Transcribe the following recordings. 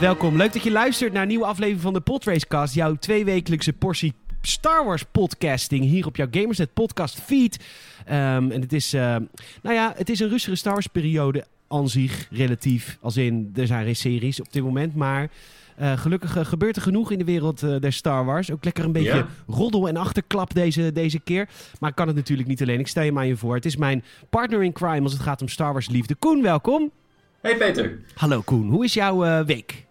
Welkom, leuk dat je luistert naar een nieuwe aflevering van de Podracecast. Jouw tweewekelijkse portie Star Wars podcasting hier op jouw Gamersnet podcast feed. Ehm, en het is, eh, nou ja, het is een rustige Star Wars periode aan zich, relatief. Als in, er zijn series op dit moment, maar... eh, gelukkig eh, gebeurt er genoeg in de wereld eh, der Star Wars. Ook lekker een beetje Ja. roddel en achterklap deze, deze keer. Maar ik kan het natuurlijk niet alleen. Ik stel je maar je voor. Het is mijn partner in crime als het gaat om Star Wars liefde. Koen, welkom. Hey Peter. Hallo Koen, hoe is jouw week?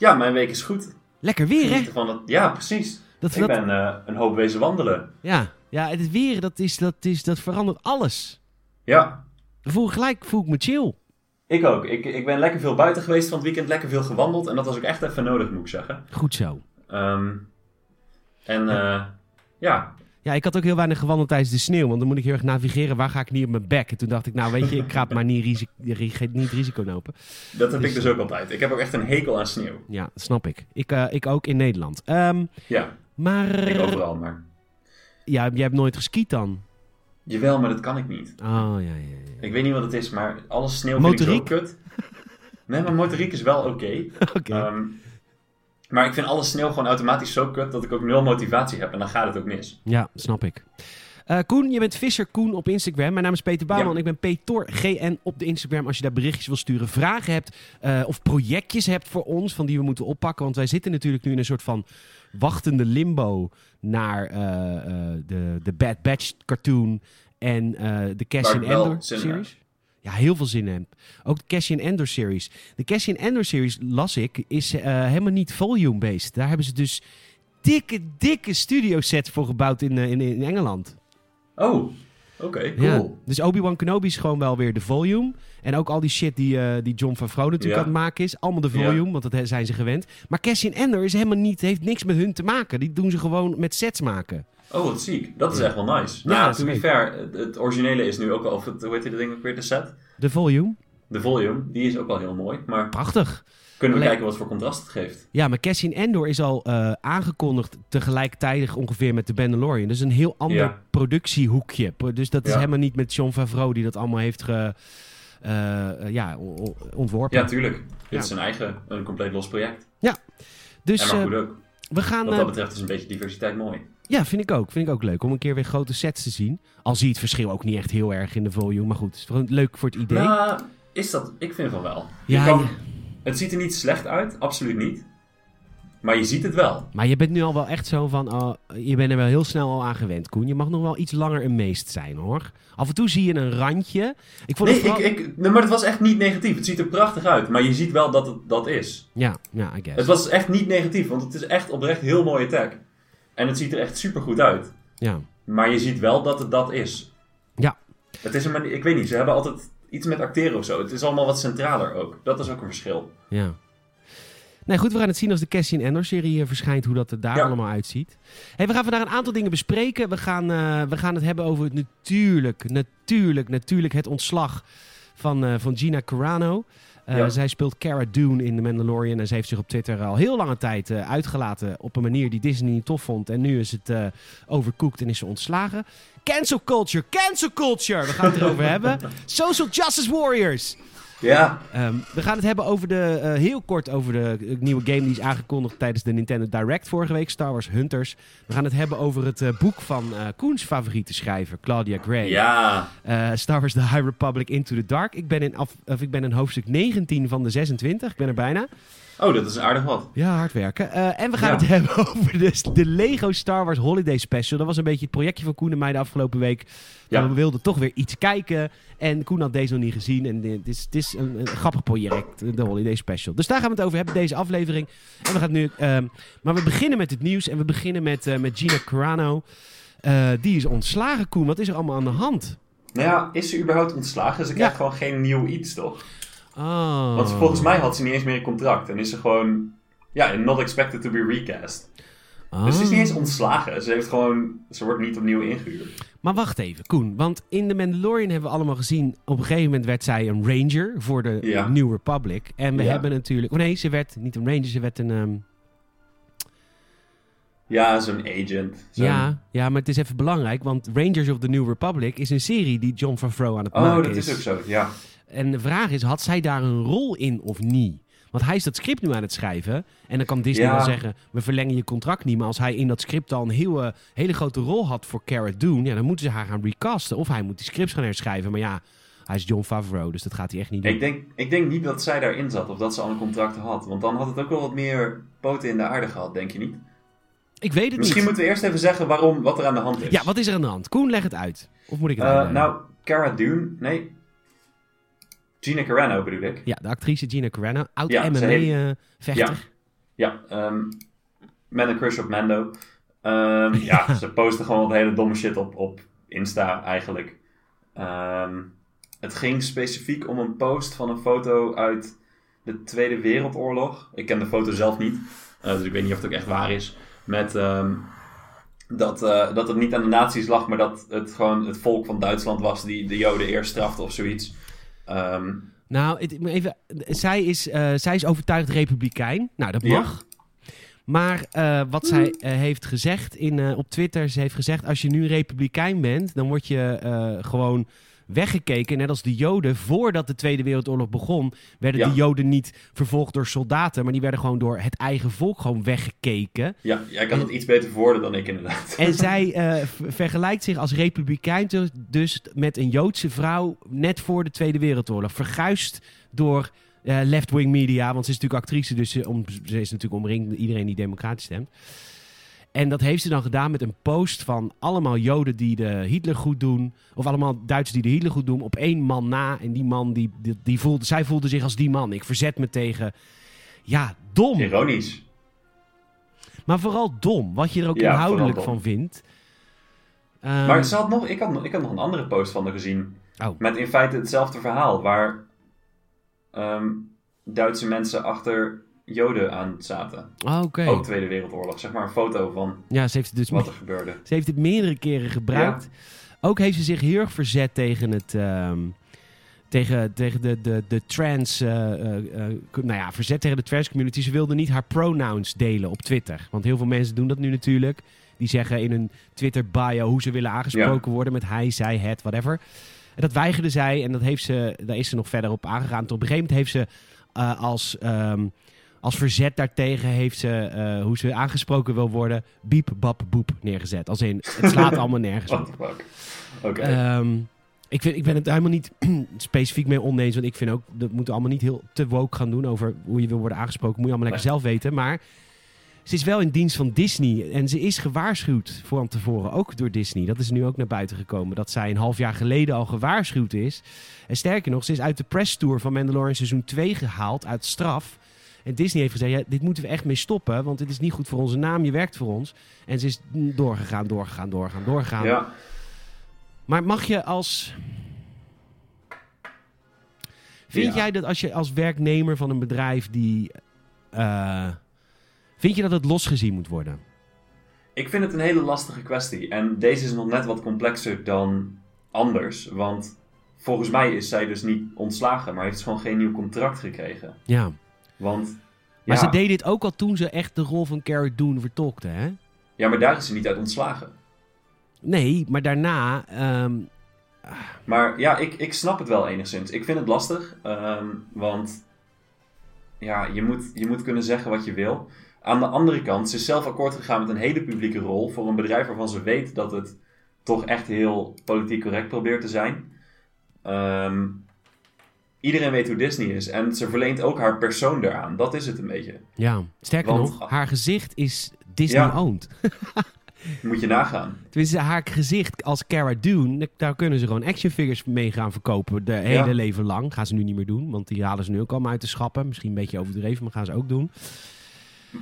Ja, mijn week is goed. Lekker weer, hè? Genieten Van het... Ja, precies. Dat, Ik dat, ben eh, een hoop wezen wandelen. ja, ja, het weer, dat, is, dat, is, dat verandert alles. Ja, Voel gelijk, voel ik me chill. ik ook. Ik, ik ben lekker veel buiten geweest van het weekend, lekker veel gewandeld. En dat was ook echt even nodig, moet ik zeggen. Goed zo. Ehm, en eh, ja, Ja, ik had ook heel weinig gewandeld tijdens de sneeuw, want dan moet ik heel erg navigeren. Waar ga ik niet op mijn bek? En toen dacht ik, nou weet je, ik ga het maar niet, risico, niet risico lopen. dat heb Dus, ik dus ook altijd. Ik heb ook echt een hekel aan sneeuw. Ja, dat snap ik. Ik, eh, ik ook in Nederland. Ehm, Ja, maar ik overal, maar... ja, jij hebt nooit geskiet dan? Jawel, maar dat kan ik niet. Oh, ja, ja, ja. Ik weet niet wat het is, maar alles sneeuw vind ik Motoriek? zo kut. Nee, maar motoriek is wel oké. Oké. Ehm, maar ik vind alle sneeuw gewoon automatisch zo kut dat ik ook nul motivatie heb en dan gaat het ook mis. Ja, snap ik. Eh, Koen, je bent Visser Koen op Instagram. Mijn naam is Peter Bouwman. Ja. Ik ben PetorGN op de Instagram. Als je daar berichtjes wil sturen, vragen hebt eh, of projectjes hebt voor ons van die we moeten oppakken. Want wij zitten natuurlijk nu in een soort van wachtende limbo naar eh, de, de Bad Batch cartoon en de zin in heb. series. Ja, heel veel zin in. heb. Ook de Cassian Endor series. De Cassian Endor series, las ik, is eh, helemaal niet volume-based. Daar hebben ze dus dikke, dikke studio sets voor gebouwd in, eh, in, in Engeland. Oh, oké, cool. Ja. Dus Obi-Wan Kenobi is gewoon wel weer de volume. En ook al die shit die, eh, die John Favreau natuurlijk Ja. aan het maken is. Allemaal de volume, want dat zijn ze gewend. Maar Cassian Ender is helemaal niet, heeft niks met hun te maken. Die doen ze gewoon met sets maken. Oh, wat ziek. Dat is Ja. echt wel nice. Ja, nou, dat is to be fair, het, het originele is nu ook al, of het, hoe heet die ding ook weer, de set? De volume, De volume, die is ook al heel mooi. Maar prachtig. kunnen we Alleen- kijken wat voor contrast het geeft. Ja, maar Cassian Endor is al eh, aangekondigd tegelijkertijd ongeveer met de Mandalorian. Dus een heel ander Ja. productiehoekje. Pro- Dus dat is Ja. helemaal niet met John Favreau die dat allemaal heeft ge, eh, ja, ontworpen. Ja, tuurlijk. Dit Ja. is een eigen, een compleet los project. dus en maar eh, goed ook. we gaan... Wat dat betreft is een beetje diversiteit mooi. Ja, vind ik ook. Vind ik ook leuk om een keer weer grote sets te zien. Al zie je het verschil ook niet echt heel erg in de volume. Maar goed, het is gewoon leuk voor het idee. Nou, is dat, ik vind van wel. Ja, kan- ja. Het ziet er niet slecht uit, absoluut niet. Maar je ziet het wel. Maar je bent nu al wel echt zo van... oh, je bent er wel heel snel al aan gewend, Koen. Je mag nog wel iets langer een meest zijn, hoor. Af en toe zie je een randje. Ik vond Nee, het vooral- ik, ik, nee, maar het was echt niet negatief. Het ziet er prachtig uit. Maar je ziet wel dat het dat is. Ja, ja, I guess. Het was echt niet negatief, want het is echt oprecht heel mooie tag. En het ziet er echt super goed uit. Ja. Maar je ziet wel dat het dat is. Ja. Het is een manier, ik weet niet, ze hebben altijd iets met acteren of zo. Het is allemaal wat centraler ook. Dat is ook een verschil. Ja. Nee, goed, we gaan het zien als de Cassian Endor-serie eh, verschijnt, hoe dat er daar Ja. allemaal uitziet. Hey, we gaan vandaag een aantal dingen bespreken. We gaan, eh, we gaan het hebben over het natuurlijk, natuurlijk, natuurlijk het ontslag van, eh, van Gina Carano. Eh, Ja. Zij speelt Cara Dune in The Mandalorian en ze heeft zich op Twitter al heel lange tijd eh, uitgelaten op een manier die Disney niet tof vond. En nu is het eh overcooked en is ze ontslagen. Cancel culture, cancel culture! We gaan het erover hebben. Social Justice Warriors! Ja, Ehm, we gaan het hebben over de, eh, heel kort over de eh, nieuwe game die is aangekondigd tijdens de Nintendo Direct vorige week, Star Wars Hunters. We gaan het hebben over het eh, boek van eh, Koens favoriete schrijver, Claudia Gray. ja. Star Wars The High Republic Into the Dark. Ik ben in, af, of ik ben in hoofdstuk 19 van de 26. Ik ben er bijna. Oh, dat is aardig wat. Ja, hard werken. Eh, en we gaan Ja. het hebben over de, de Lego Star Wars Holiday Special. Dat was een beetje het projectje van Koen en mij de afgelopen week. Ja. We wilden toch weer iets kijken. En Koen had deze nog niet gezien. En dit is, het is een, een grappig project, de Holiday Special. Dus daar gaan we het over hebben, deze aflevering. En we gaan nu... ehm, maar we beginnen met het nieuws. En we beginnen met, eh, met Gina Carano. Eh, die is ontslagen, Koen. Wat is er allemaal aan de hand? Nou ja, is ze überhaupt ontslagen? Ze krijgt gewoon geen nieuw iets, toch? Oh. Want volgens mij had ze niet eens meer een contract. En is ze gewoon... Ja, not expected to be recast. Dus ze is niet eens ontslagen. Ze heeft gewoon... Ze wordt niet opnieuw ingehuurd. Maar wacht even, Koen. Want in The Mandalorian hebben we allemaal gezien... op een gegeven moment werd zij een ranger voor de Ja. New Republic. En we Ja. hebben natuurlijk... Oh nee, ze werd niet een ranger, ze werd een... ehm, Ja, zo'n agent. Zo'n- ja, ja, maar het is even belangrijk. Want Rangers of the New Republic is een serie die John Favreau aan het Oh, maken dat is ook zo, ja. En de vraag is, had zij daar een rol in of niet? Want hij is dat script nu aan het schrijven. En dan kan Disney Ja. wel zeggen, we verlengen je contract niet. Maar als hij in dat script al een heel, hele grote rol had voor Cara Dune... Ja, dan moeten ze haar gaan recasten. Of hij moet die scripts gaan herschrijven. Maar ja, hij is John Favreau, dus dat gaat hij echt niet doen. Ik denk, ik denk niet dat zij daarin zat of dat ze al een contract had. Want dan had het ook wel wat meer poten in de aarde gehad, denk je niet? Ik weet het Misschien niet. moeten we eerst even zeggen waarom, wat er aan de hand is. Ja, wat is er aan de hand? Koen, leg het uit. Of moet ik het Eh, uitleggen? nou, Cara Dune, nee. Gina Carano bedoel ik. Ja, de actrice Gina Carano, oud Ja, ze heeft- MMA-vechter. Ja, ehm met een crush op Mando. Ehm, ja, ze posten gewoon wat hele domme shit op, op Insta eigenlijk. Ehm, het ging specifiek om een post van een foto uit de Tweede Wereldoorlog. Ik ken de foto zelf niet, eh, dus ik weet niet of het ook echt waar is. Met dat, eh, dat het niet aan de nazi's lag, maar dat het gewoon het volk van Duitsland was die de Joden eerst strafte of zoiets. Ehm, Nou, het, even, zij, is, eh, zij is overtuigd republikein. Nou, dat Ja. mag. Maar eh, wat zij eh, heeft gezegd in, op Twitter, ze heeft gezegd: als je nu republikein bent, dan word je gewoon weggekeken. Net als de Joden, voordat de Tweede Wereldoorlog begon, werden Ja. de Joden niet vervolgd door soldaten, maar die werden gewoon door het eigen volk gewoon weggekeken. ja, jij kan het iets beter verwoorden dan ik inderdaad. En zij v- vergelijkt zich als republikein dus- dus met een Joodse vrouw net voor de Tweede Wereldoorlog. Verguisd door eh, left-wing media, want ze is natuurlijk actrice, dus ze, om, ze is natuurlijk omringd iedereen die democratisch stemt. En dat heeft ze dan gedaan met een post van allemaal Joden die de Hitler goed doen. Of allemaal Duitsers die de Hitler goed doen. Op één man na. En die man, die, die, die voelde, zij voelde zich als die man. Ik verzet me tegen... Ja, dom. Ironisch. Maar vooral dom. Wat je er ook Ja, inhoudelijk van vindt. Ehm, Maar ze had nog, ik, had, nog- ik had nog een andere post van haar gezien. Oh. Met in feite hetzelfde verhaal. Waar ehm, Duitse mensen achter Joden aan zaten. Ah, Oké. Ook Tweede Wereldoorlog. Zeg maar een foto van Ja, ze heeft dus wat er gebeurde. Ze heeft het meerdere keren gebruikt. Ook heeft ze zich heel erg verzet tegen het. ehm, tegen, tegen de, de, de trans. eh, eh, eh, nou ja, verzet tegen de trans community. Ze wilde niet haar pronouns delen op Twitter. Want heel veel mensen doen dat nu natuurlijk. Die zeggen in hun Twitter bio hoe ze willen aangesproken worden met hij, zij, het, whatever. En dat weigerde zij en dat heeft ze, daar is ze nog verder op aangegaan. Tot op een gegeven moment heeft ze als, ehm, als verzet daartegen heeft ze, eh, hoe ze aangesproken wil worden, biep, bap, boep neergezet. Als in, het slaat allemaal nergens op. Ehm, ik, vind, ik ben het helemaal niet specifiek mee oneens. Want ik vind ook, dat moeten we allemaal niet heel te woke gaan doen over hoe je wil worden aangesproken. Moet je allemaal lekker Nee. zelf weten. Maar ze is wel in dienst van Disney. En ze is gewaarschuwd van tevoren, ook door Disney. Dat is nu ook naar buiten gekomen. Dat zij een half jaar geleden al gewaarschuwd is. En sterker nog, ze is uit de press tour van Mandalorian seizoen 2 gehaald, uit straf. En Disney heeft gezegd, ja, dit moeten we echt mee stoppen. Want dit is niet goed voor onze naam, je werkt voor ons. En ze is doorgegaan, doorgegaan, doorgegaan, doorgegaan. ja. Maar mag je als. Vind Ja. jij dat als je als werknemer van een bedrijf die. eh, vind je dat het losgezien moet worden? Ik vind het een hele lastige kwestie. En deze is nog net wat complexer dan anders. Want volgens mij is zij dus niet ontslagen, maar heeft ze gewoon geen nieuw contract gekregen. Ja. Want. Maar ja, ze deed dit ook al toen ze echt de rol van Cara Dune vertolkte, hè? ja, maar daar is ze niet uit ontslagen. Nee, maar daarna. ehm, Maar ja, ik, ik snap het wel enigszins. Ik vind het lastig, ehm, want ja, je moet, je moet kunnen zeggen wat je wil. Aan de andere kant, ze is zelf akkoord gegaan met een hele publieke rol voor een bedrijf waarvan ze weet dat het toch echt heel politiek correct probeert te zijn. Ehm, iedereen weet hoe Disney is en ze verleent ook haar persoon daaraan. Dat is het een beetje. ja, sterker Want- nog, haar gezicht is Disney-owned. Moet je nagaan. Tenminste, haar gezicht als Cara Dune, daar kunnen ze gewoon action figures mee gaan verkopen. De hele Ja. leven lang. Gaan ze nu niet meer doen, want die halen ze nu ook allemaal uit de schappen. Misschien een beetje overdreven, maar gaan ze ook doen.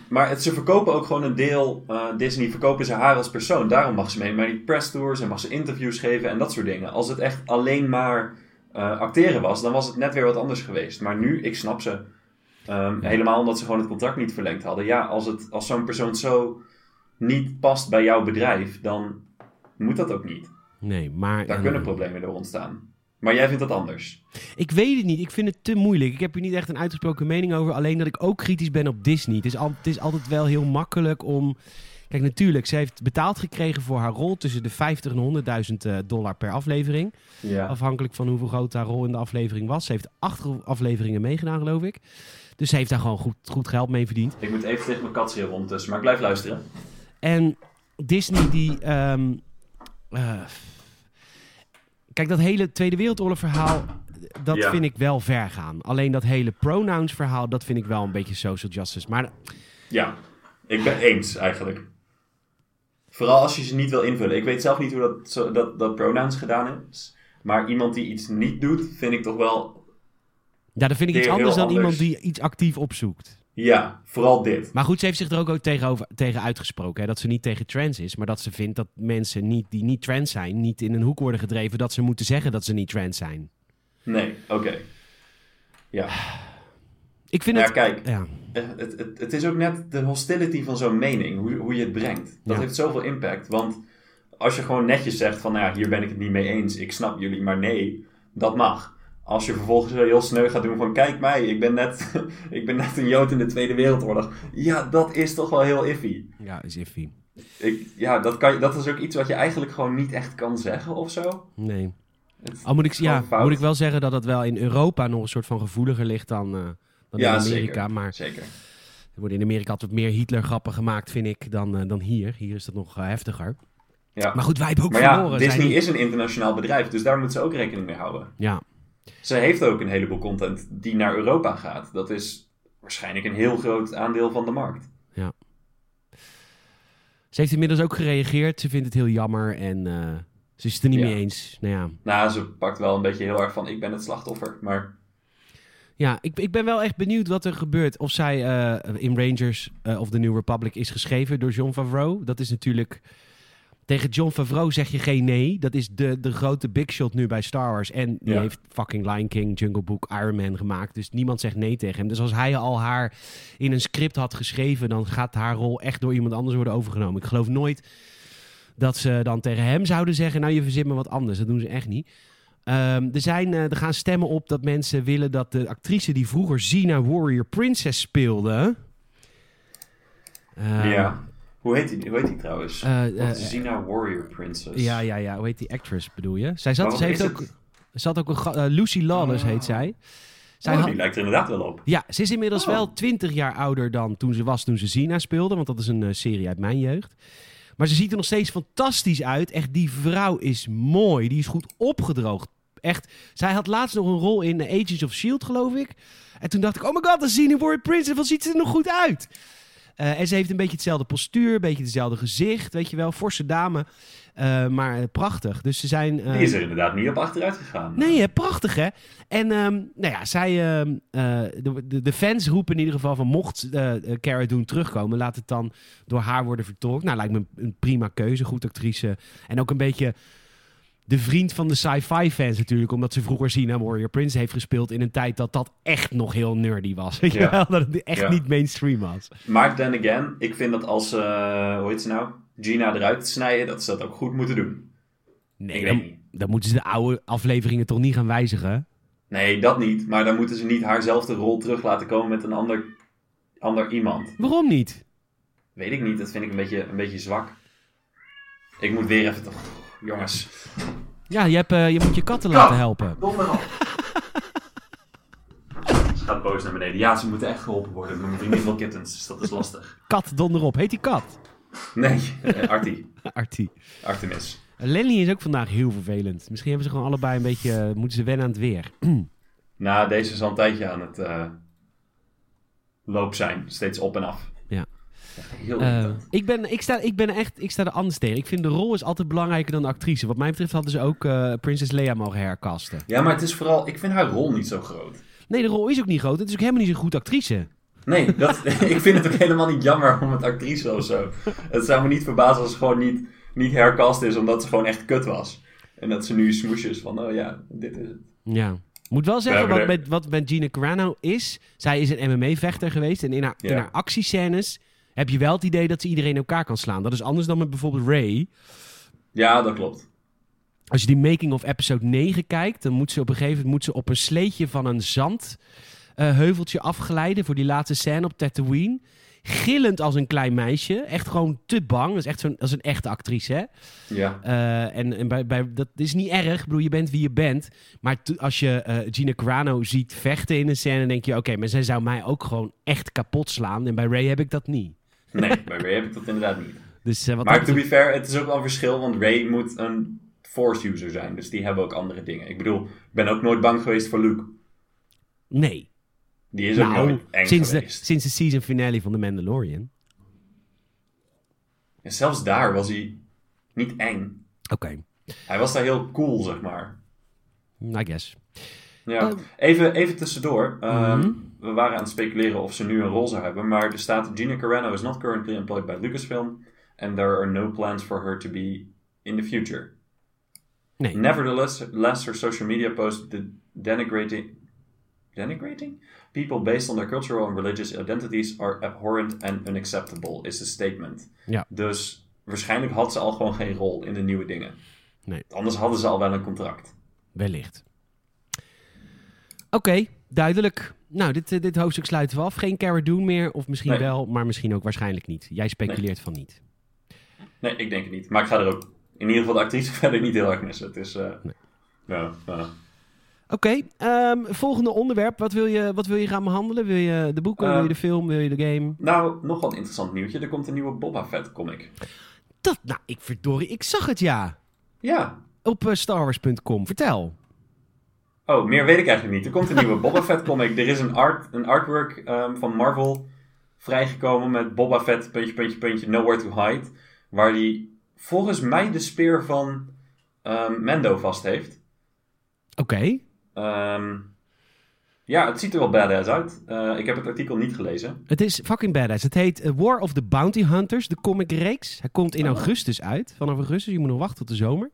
Maar het, ze verkopen ook gewoon een deel, eh, Disney verkopen ze haar als persoon. Daarom mag ze mee naar die press tours en mag ze interviews geven en dat soort dingen. Als het echt alleen maar eh, acteren was, dan was het net weer wat anders geweest. Maar nu, ik snap ze. Ehm. Helemaal omdat ze gewoon het contract niet verlengd hadden. Ja, als, het, als zo'n persoon zo niet past bij jouw bedrijf, dan moet dat ook niet. Nee, maar... Daar kunnen problemen door ontstaan. Maar jij vindt dat anders. Ik weet het niet. Ik vind het te moeilijk. Ik heb hier niet echt een uitgesproken mening over. Alleen dat ik ook kritisch ben op Disney. Het is, al, het is altijd wel heel makkelijk om... Kijk, natuurlijk, ze heeft betaald gekregen voor haar rol tussen de 50 en 100.000 eh, dollar per aflevering. Ja. Afhankelijk van hoeveel groot haar rol in de aflevering was. Ze heeft acht afleveringen meegedaan, geloof ik. Dus ze heeft daar gewoon goed, goed geld mee verdiend. Ik moet even tegen mijn kat schreeuwen ondertussen, maar ik blijf luisteren. En Disney die... ehm, eh, kijk, dat hele Tweede Wereldoorlog verhaal... Dat Ja. vind ik wel ver gaan. Alleen dat hele pronouns verhaal... Dat vind ik wel een beetje social justice. Maar Ja, ik ben eens eigenlijk. Vooral als je ze niet wil invullen. Ik weet zelf niet hoe dat, zo, dat, dat pronouns gedaan is. Maar iemand die iets niet doet, vind ik toch wel... ja, dat vind ik iets anders dan anders. iemand die iets actief opzoekt. Ja, vooral dit. Maar goed, ze heeft zich er ook, ook tegenover, tegen uitgesproken. Hè? Dat ze niet tegen trans is, maar dat ze vindt dat mensen niet, die niet trans zijn, niet in een hoek worden gedreven dat ze moeten zeggen dat ze niet trans zijn. Nee, oké. Ja. Ik vind Ja, het. kijk. Ja, Eh, Het, het, het is ook net de hostility van zo'n mening, hoe, hoe je het brengt. Dat Ja. heeft zoveel impact. Want als je gewoon netjes zegt van, nou ja, hier ben ik het niet mee eens, ik snap jullie, maar nee, dat mag. Als je vervolgens heel sneu gaat doen van, kijk mij, ik ben net, ik ben net een Jood in de Tweede Wereldoorlog. Ja, dat is toch wel heel iffy. ja is iffy. Ik, ja, dat, kan, dat is ook iets wat je eigenlijk gewoon niet echt kan zeggen of zo. Nee. Het- Al moet ik, ja, fout. moet ik wel zeggen dat het wel in Europa nog een soort van gevoeliger ligt dan, eh, dan Ja, in Amerika. zeker. Maar Zeker. er worden in Amerika altijd meer Hitler-grappen gemaakt, vind ik, dan, eh, dan hier. Hier is dat nog eh, heftiger. Ja. Maar goed, wij hebben ook Maar ja, verloren. Disney is een internationaal bedrijf, dus daar moet ze ook rekening mee houden. Ja, Ze heeft ook een heleboel content die naar Europa gaat. Dat is waarschijnlijk een heel groot aandeel van de markt. ze heeft inmiddels ook gereageerd. Ze vindt het heel jammer en eh, ze is het er niet Ja. mee eens. Nou ja, Nou, ze pakt wel een beetje heel erg van ik ben het slachtoffer. Maar Ja, ik, ik ben wel echt benieuwd wat er gebeurt. Of zij eh, in Rangers eh, of The New Republic is geschreven door John Favreau. Dat is natuurlijk... Tegen John Favreau zeg je geen nee. Dat is de, de grote big shot nu bij Star Wars. En die Ja. heeft fucking Lion King, Jungle Book, Iron Man gemaakt. Dus niemand zegt nee tegen hem. Dus als hij al haar in een script had geschreven... dan gaat haar rol echt door iemand anders worden overgenomen. Ik geloof nooit dat ze dan tegen hem zouden zeggen... nou, je verzint me wat anders. Dat doen ze echt niet. Ehm, er, zijn, eh, er gaan stemmen op dat mensen willen dat de actrice die vroeger Xena Warrior Princess speelde. ehm, ja. Hoe heet die, hoe heet die trouwens? Xena Warrior Princess. ja, ja, ja. Hoe heet die actress bedoel je? Zij zat, ze heeft ook, ze had ook een. Lucy Lawless heet zij. Zij Oh, had, die lijkt er inderdaad wel op. ja, ze is inmiddels Oh. wel 20 jaar ouder dan toen ze was toen ze Xena speelde. Want dat is een serie uit mijn jeugd. Maar ze ziet er nog steeds fantastisch uit. Echt, die vrouw is mooi. Die is goed opgedroogd. Echt, zij had laatst nog een rol in Agents of S.H.I.E.L.D., geloof ik. En toen dacht ik, oh my god, dat is Warrior Princess. Wat ziet ze er nog goed uit? Eh, en ze heeft een beetje hetzelfde postuur, een beetje hetzelfde gezicht, weet je wel. Forse dame, eh, maar eh, prachtig. Dus ze zijn... Die is er inderdaad niet op achteruit gegaan. Nee, hè, prachtig hè. En ehm, nou ja, zij, ehm, eh, de, de, de fans roepen in ieder geval van mocht Cara Dune terugkomen, laat het dan door haar worden vertolkt. Nou, lijkt me een prima keuze, goed actrice. En ook een beetje de vriend van de sci-fi fans natuurlijk, omdat ze vroeger Xena Warrior Prince heeft gespeeld in een tijd dat dat echt nog heel nerdy was. Weet je Ja. wel? Dat het echt Ja. niet mainstream was. Maar then again, ik vind dat als, eh, hoe heet ze nou? Gina eruit snijden, dat ze dat ook goed moeten doen. Nee, ik dan, weet niet. dan moeten ze de oude afleveringen toch niet gaan wijzigen. Nee, dat niet. Maar dan moeten ze niet haarzelfde rol terug laten komen met een ander, ander iemand. Waarom niet? Weet ik niet, dat vind ik een beetje, een beetje zwak. Ik moet weer even toch... Jongens. Ja, je, hebt, eh, je moet je katten laten helpen. Ze gaat boos naar beneden. Ja, ze moeten echt geholpen worden. Mijn vriendin wil kittens, dus dat is lastig. Kat donderop. Heet die kat? Nee, eh, Artie. Artie. Artemis. Lenny is ook vandaag heel vervelend. Misschien hebben ze gewoon allebei een beetje... eh, moeten ze wennen aan het weer. Nou, deze is al een tijdje aan het loop zijn. Steeds op en af. Heel Eh, irritant. ik, ben, ik, sta, ik ben echt... Ik sta er anders tegen. Ik vind de rol is altijd belangrijker dan de actrice. Wat mij betreft hadden ze ook eh Prinses Leia mogen herkasten. Ja, maar het is vooral... Ik vind haar rol niet zo groot. Nee, de rol is ook niet groot. Het is ook helemaal niet zo'n goed actrice. Nee, dat, ik vind het ook helemaal niet jammer om het actrice of zo. Het zou me niet verbazen als ze gewoon niet, niet hercast is, omdat ze gewoon echt kut was. En dat ze nu smoesjes van, oh ja, dit is het. Ja. Moet wel zeggen, wat met, wat met Gina Carano is... Zij is een MMA-vechter geweest. En in haar, in Ja. haar actiescènes heb je wel het idee dat ze iedereen in elkaar kan slaan. Dat is anders dan met bijvoorbeeld Ray. Ja, dat klopt. Als je die making of episode 9 kijkt, dan moet ze op een gegeven moment moet ze op een sleetje van een zandheuveltje afglijden voor die laatste scène op Tatooine. gillend als een klein meisje. Echt gewoon te bang. Dat is echt zo'n, is een echte actrice, hè? Ja. Eh, en en bij, bij, dat is niet erg. Ik bedoel, je bent wie je bent. Maar to- als je eh, Gina Carano ziet vechten in een scène... denk je, oké, maar zij zou mij ook gewoon echt kapot slaan. En bij Ray heb ik dat niet. Nee, bij Ray heb ik dat inderdaad niet. Dus, eh, wat Maar to be fair, het is ook wel een verschil, want Ray moet een Force user zijn. Dus die hebben ook andere dingen. Ik bedoel, ik ben ook nooit bang geweest voor Luke. Nee. Die is ook Nou, nooit eng sinds de, geweest. sinds de season finale van The Mandalorian. En zelfs daar was hij niet eng. Oké, Hij was daar heel cool, zeg maar. I guess. Ja. Eh, even, even tussendoor. Ehm, Mhm. We waren aan het speculeren of ze nu een rol zou hebben. Maar er staat: Gina Carano is not currently employed by Lucasfilm. And there are no plans for her to be in the future. Nee. Nevertheless, less her social media posts de- denigrating, denigrating people based on their cultural and religious identities are abhorrent and unacceptable, is the statement. Ja. Dus waarschijnlijk had ze al gewoon geen rol in de nieuwe dingen. Nee. Anders hadden ze al wel een contract. Wellicht. Oké, duidelijk. Nou, dit, eh, dit hoofdstuk sluiten we af. Geen Cara Dune meer, of misschien Nee. wel, maar misschien ook waarschijnlijk niet. Jij speculeert van niet. Nee, ik denk het niet. Maar ik ga er ook in ieder geval de actrice verder niet heel erg missen. Het is. eh, Nee. ja. Oké, ehm, volgende onderwerp. Wat wil, je, wat wil je gaan behandelen? Wil je de boeken, Eh, wil je de film, wil je de game? Nou, nog wel een interessant nieuwtje. Er komt een nieuwe Boba Fett comic. Dat, nou, ik verdorie, ik zag het ja. Ja. Op uh, starwars.com. Vertel. Oh, meer weet ik eigenlijk niet. Er komt een nieuwe Boba Fett comic. Er is een, art, een artwork ehm, van Marvel vrijgekomen met Boba Fett, puntje, puntje, puntje, nowhere to hide. Waar hij volgens mij de speer van ehm, Mando vast heeft. Oké. Ehm, ja, het ziet er wel badass uit. Eh, ik heb het artikel niet gelezen. Het is fucking badass. Het heet eh, War of the Bounty Hunters, de comic reeks. Hij komt in Oh. augustus uit. Vanaf augustus, je moet nog wachten tot de zomer.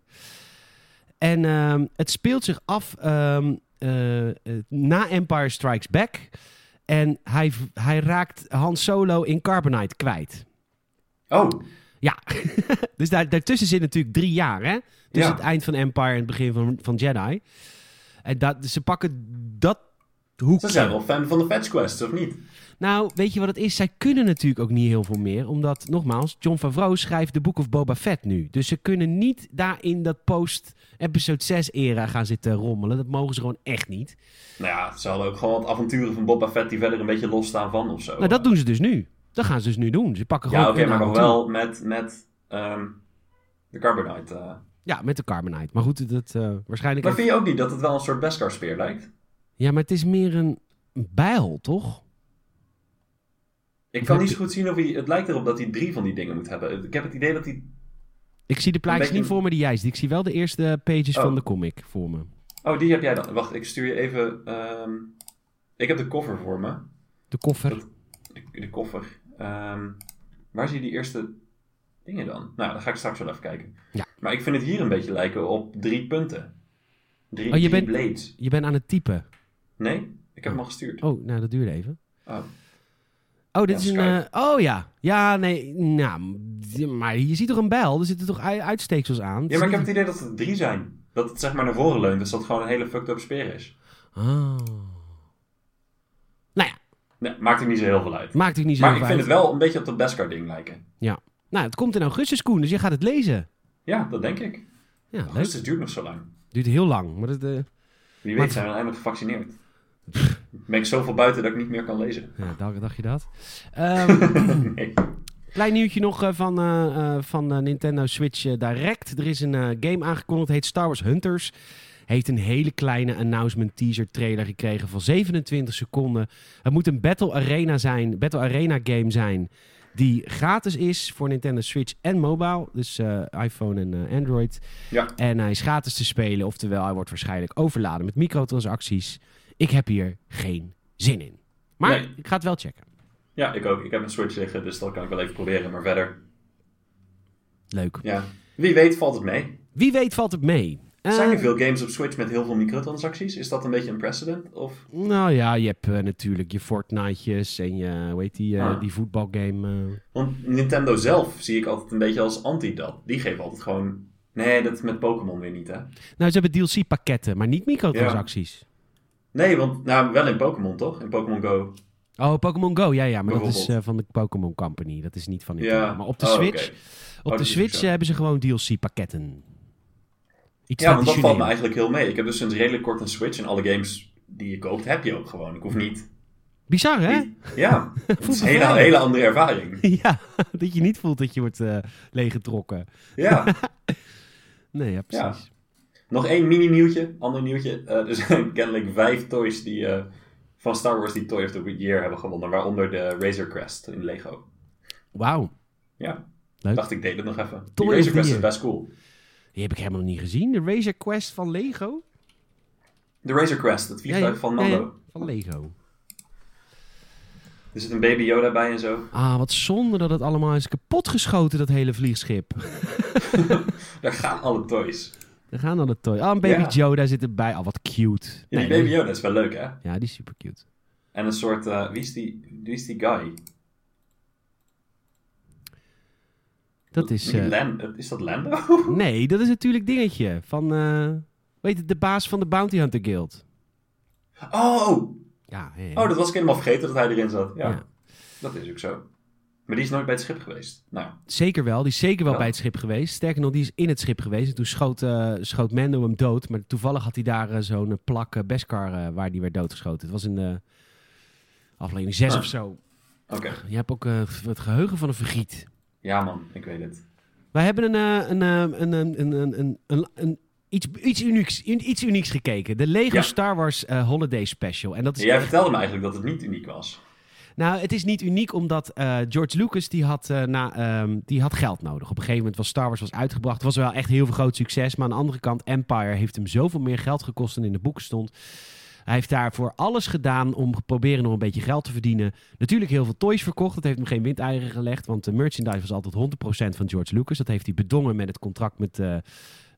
En ehm, het speelt zich af ehm, eh, na Empire Strikes Back. En hij, hij raakt Han Solo in Carbonite kwijt. Oh, Ja, dus daar, daartussen zit natuurlijk drie jaar, hè? Tussen Ja. het eind van Empire en het begin van, van Jedi. En dat, dus ze pakken dat hoekje. ze zijn wel fan van de Fetch Quest, of niet? Nou, weet je wat het is? Zij kunnen natuurlijk ook niet heel veel meer. Omdat, nogmaals, John Favreau schrijft de Book of Boba Fett nu. Dus ze kunnen niet daar in dat post-episode 6-era gaan zitten rommelen. Dat mogen ze gewoon echt niet. Nou ja, ze hadden ook gewoon wat avonturen van Boba Fett die verder een beetje losstaan van of zo. Nou, dat doen ze dus nu. Dat gaan ze dus nu doen. Ze pakken gewoon Ja, oké, maar nog wel met, met ehm, de Carbonite. eh. Ja, met de Carbonite. Maar goed, dat eh, waarschijnlijk... Maar vind je ook niet dat het wel een soort Beskar speer lijkt? Ja, maar het is meer een bijl, toch? Ik kan niet zo goed zien of hij... Het lijkt erop dat hij drie van die dingen moet hebben. Ik heb het idee dat hij... Ik zie de plaatjes beetje- niet voor me die jij ziet. Ik zie wel de eerste pages Oh. van de comic voor me. Oh, die heb jij dan. Wacht, ik stuur je even... ehm, Ik heb de koffer voor me. De koffer. Dat- De, de koffer. Ehm, waar zie je die eerste dingen dan? Nou, dan ga ik straks wel even kijken. Ja. Maar ik vind het hier een beetje lijken op drie punten. Drie, Oh, je drie bent- blades. Je bent aan het typen. Nee? Ik heb hem al gestuurd. Oh, nou, dat duurde even. Oh. Oh, dit Ja, is een... Eh, oh ja. Ja, nee. Nou, maar je ziet toch een bijl? Er zitten toch ui- uitsteeksels aan? Ja, maar ik heb het idee dat het drie zijn. Dat het zeg maar naar voren leunt, dus dat het gewoon een hele fucked up speer is. Oh. Nou ja, Nee, maakt er niet zo heel veel uit. maakt het niet zo Maar heel ik veel vind uit. het wel een beetje op dat Beskar ding lijken. Nou, het komt in augustus, Koen, dus je gaat het lezen. Ja, dat denk ik. Ja, leuk. Augustus duurt nog zo lang. Duurt heel lang, maar dat... eh, Wie Maar- weet zijn we eindelijk gevaccineerd. Ben ik zoveel buiten dat ik niet meer kan lezen. ja, dacht, dacht je dat? Ehm, nee. Klein nieuwtje nog eh, van, eh, eh, van Nintendo Switch Direct. Er is een game aangekondigd, heet Star Wars Hunters. Heeft een hele kleine announcement teaser trailer gekregen van 27 seconden. Het moet een Battle Arena zijn, Battle Arena game zijn. Die gratis is voor Nintendo Switch en mobile. Dus iPhone en Android. Ja. En hij is gratis te spelen. Oftewel, hij wordt waarschijnlijk overladen met microtransacties. Ik heb hier geen zin in. Maar Nee. ik ga het wel checken. ja, ik ook. Ik heb een Switch liggen, dus dat kan ik wel even proberen. Maar verder, Leuk. ja. Wie weet valt het mee. Wie weet valt het mee. Zijn er Eh, veel games op Switch met heel veel microtransacties? Is dat een beetje een precedent? Of... Nou ja, je hebt eh, natuurlijk je Fortnite'jes en je, hoe heet die, eh, Ah. die voetbalgame. Want Nintendo zelf zie ik altijd een beetje als anti dat. Die geven altijd gewoon... Nee, dat is met Pokémon weer niet, hè? Nou, ze hebben DLC-pakketten, maar niet microtransacties. Nee, want nou, wel in Pokémon, toch? In Pokémon Go. Oh, Pokémon Go, ja, ja. Maar dat is eh, van de Pokémon Company. Dat is niet van Nintendo. Ja. Maar op de Oh, Switch, op Oh, de Switch eh, hebben ze gewoon DLC-pakketten. Iets Ja, want dat valt me eigenlijk heel mee. Ik heb dus sinds redelijk kort een Switch en alle games die je koopt heb je ook gewoon. Ik hoef niet... Bizar, hè? Ja, het is een hele andere ervaring. ja, dat je niet voelt dat je wordt eh, leeggetrokken. Ja. Nee, ja, precies. Nog één mini-nieuwtje, ander nieuwtje. Eh, er zijn kennelijk vijf toys die, eh, van Star Wars die Toy of the Year hebben gewonnen. Waaronder de Razor Crest in Lego. Wauw, Ja, Leuk. dacht ik deed het nog even. Toy Die Razor Crest is best cool. die heb ik helemaal nog niet gezien. De Razor Quest van Lego? De Razor Crest, het vliegtuig ja, van ja, Mando. van Lego. Er zit een baby Yoda bij en zo. Ah, wat zonde dat het allemaal is kapotgeschoten, dat hele vliegschip. Daar gaan alle toys. Daar gaan dan de toy. Ah, een baby Ja. Yoda zit erbij. Ah, wat cute. Ja, Nee, die baby Yoda is wel leuk, hè? Ja, die is super cute. En een soort, eh, wie, is die, wie is die guy? Dat is... Eh, is dat Lando? nee, dat is natuurlijk dingetje van... eh weet het, de baas van de Bounty Hunter Guild. Oh! Ja. Oh, dat was ik helemaal vergeten dat hij erin zat. Ja, Ja. dat is ook zo. Maar die is nooit bij het schip geweest. Nou, Zeker wel. Die is zeker wel Ja. bij het schip geweest. Sterker nog, die is in het schip geweest. En toen schoot, eh, schoot Mando hem dood. Maar toevallig had hij daar eh, zo'n eh, plak eh, Beskar waar die werd doodgeschoten. Het was in de aflevering 6 Ah. of zo. oké. Je hebt ook het geheugen van een vergiet. Ja man, ik weet het. Wij hebben een, een, een, een, een, een, een, een, een- iets, iets, unieks, iets unieks gekeken. De Lego Ja. Star Wars Holiday Special. En dat is Jij echt- vertelde me eigenlijk dat het niet uniek was. Nou, het is niet uniek omdat eh, George Lucas die had, eh, na, ehm, die had geld nodig. Op een gegeven moment was Star Wars was uitgebracht. Het was wel echt heel veel groot succes. Maar aan de andere kant, Empire heeft hem zoveel meer geld gekost dan in de boeken stond. Hij heeft daarvoor alles gedaan om proberen nog een beetje geld te verdienen. Natuurlijk heel veel toys verkocht. Dat heeft hem geen windeieren gelegd. Want de merchandise was altijd 100% van George Lucas. Dat heeft hij bedongen met het contract met eh,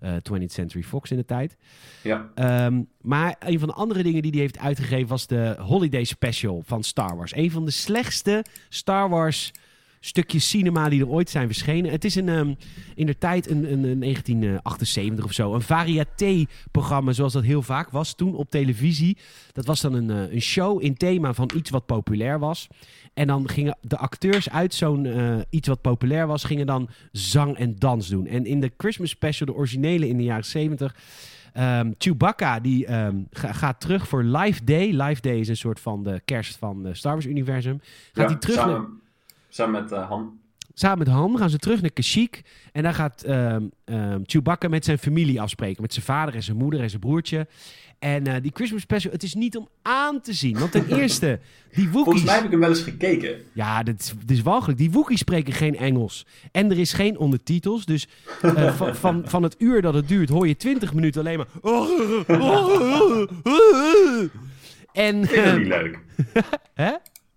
20th Century Fox in de tijd. Ja, Ehm, maar een van de andere dingen die hij heeft uitgegeven was de Holiday Special van Star Wars. Een van de slechtste Star Wars stukjes cinema die er ooit zijn verschenen. Het is een, ehm, in de tijd een, een, een 1978 of zo. Een variété-programma zoals dat heel vaak was toen op televisie. Dat was dan een, eh, een show in thema van iets wat populair was. En dan gingen de acteurs uit zo'n eh, iets wat populair was, gingen dan zang en dans doen. En in de Christmas Special, de originele in de jaren 70, Ehm Chewbacca die ehm, ga- gaat terug voor Life Day. Life Day is een soort van de kerst van het Star Wars universum. Gaat ja hij terug samen, samen met eh, Han. samen met Han gaan ze terug naar Kashyyyk. En daar gaat ehm, Chewbacca met zijn familie afspreken. Met zijn vader en zijn moeder en zijn broertje. En eh, die Christmas special, het is niet om aan te zien. Want ten eerste, die Volgens Wookiees... mij heb ik hem wel eens gekeken. Ja, dit is, is walgelijk. Die Wookiees spreken geen Engels. En er is geen ondertitels. Dus eh, van, van, van het uur dat het duurt, hoor je 20 minuten alleen maar... En... Vind dat niet leuk? hè?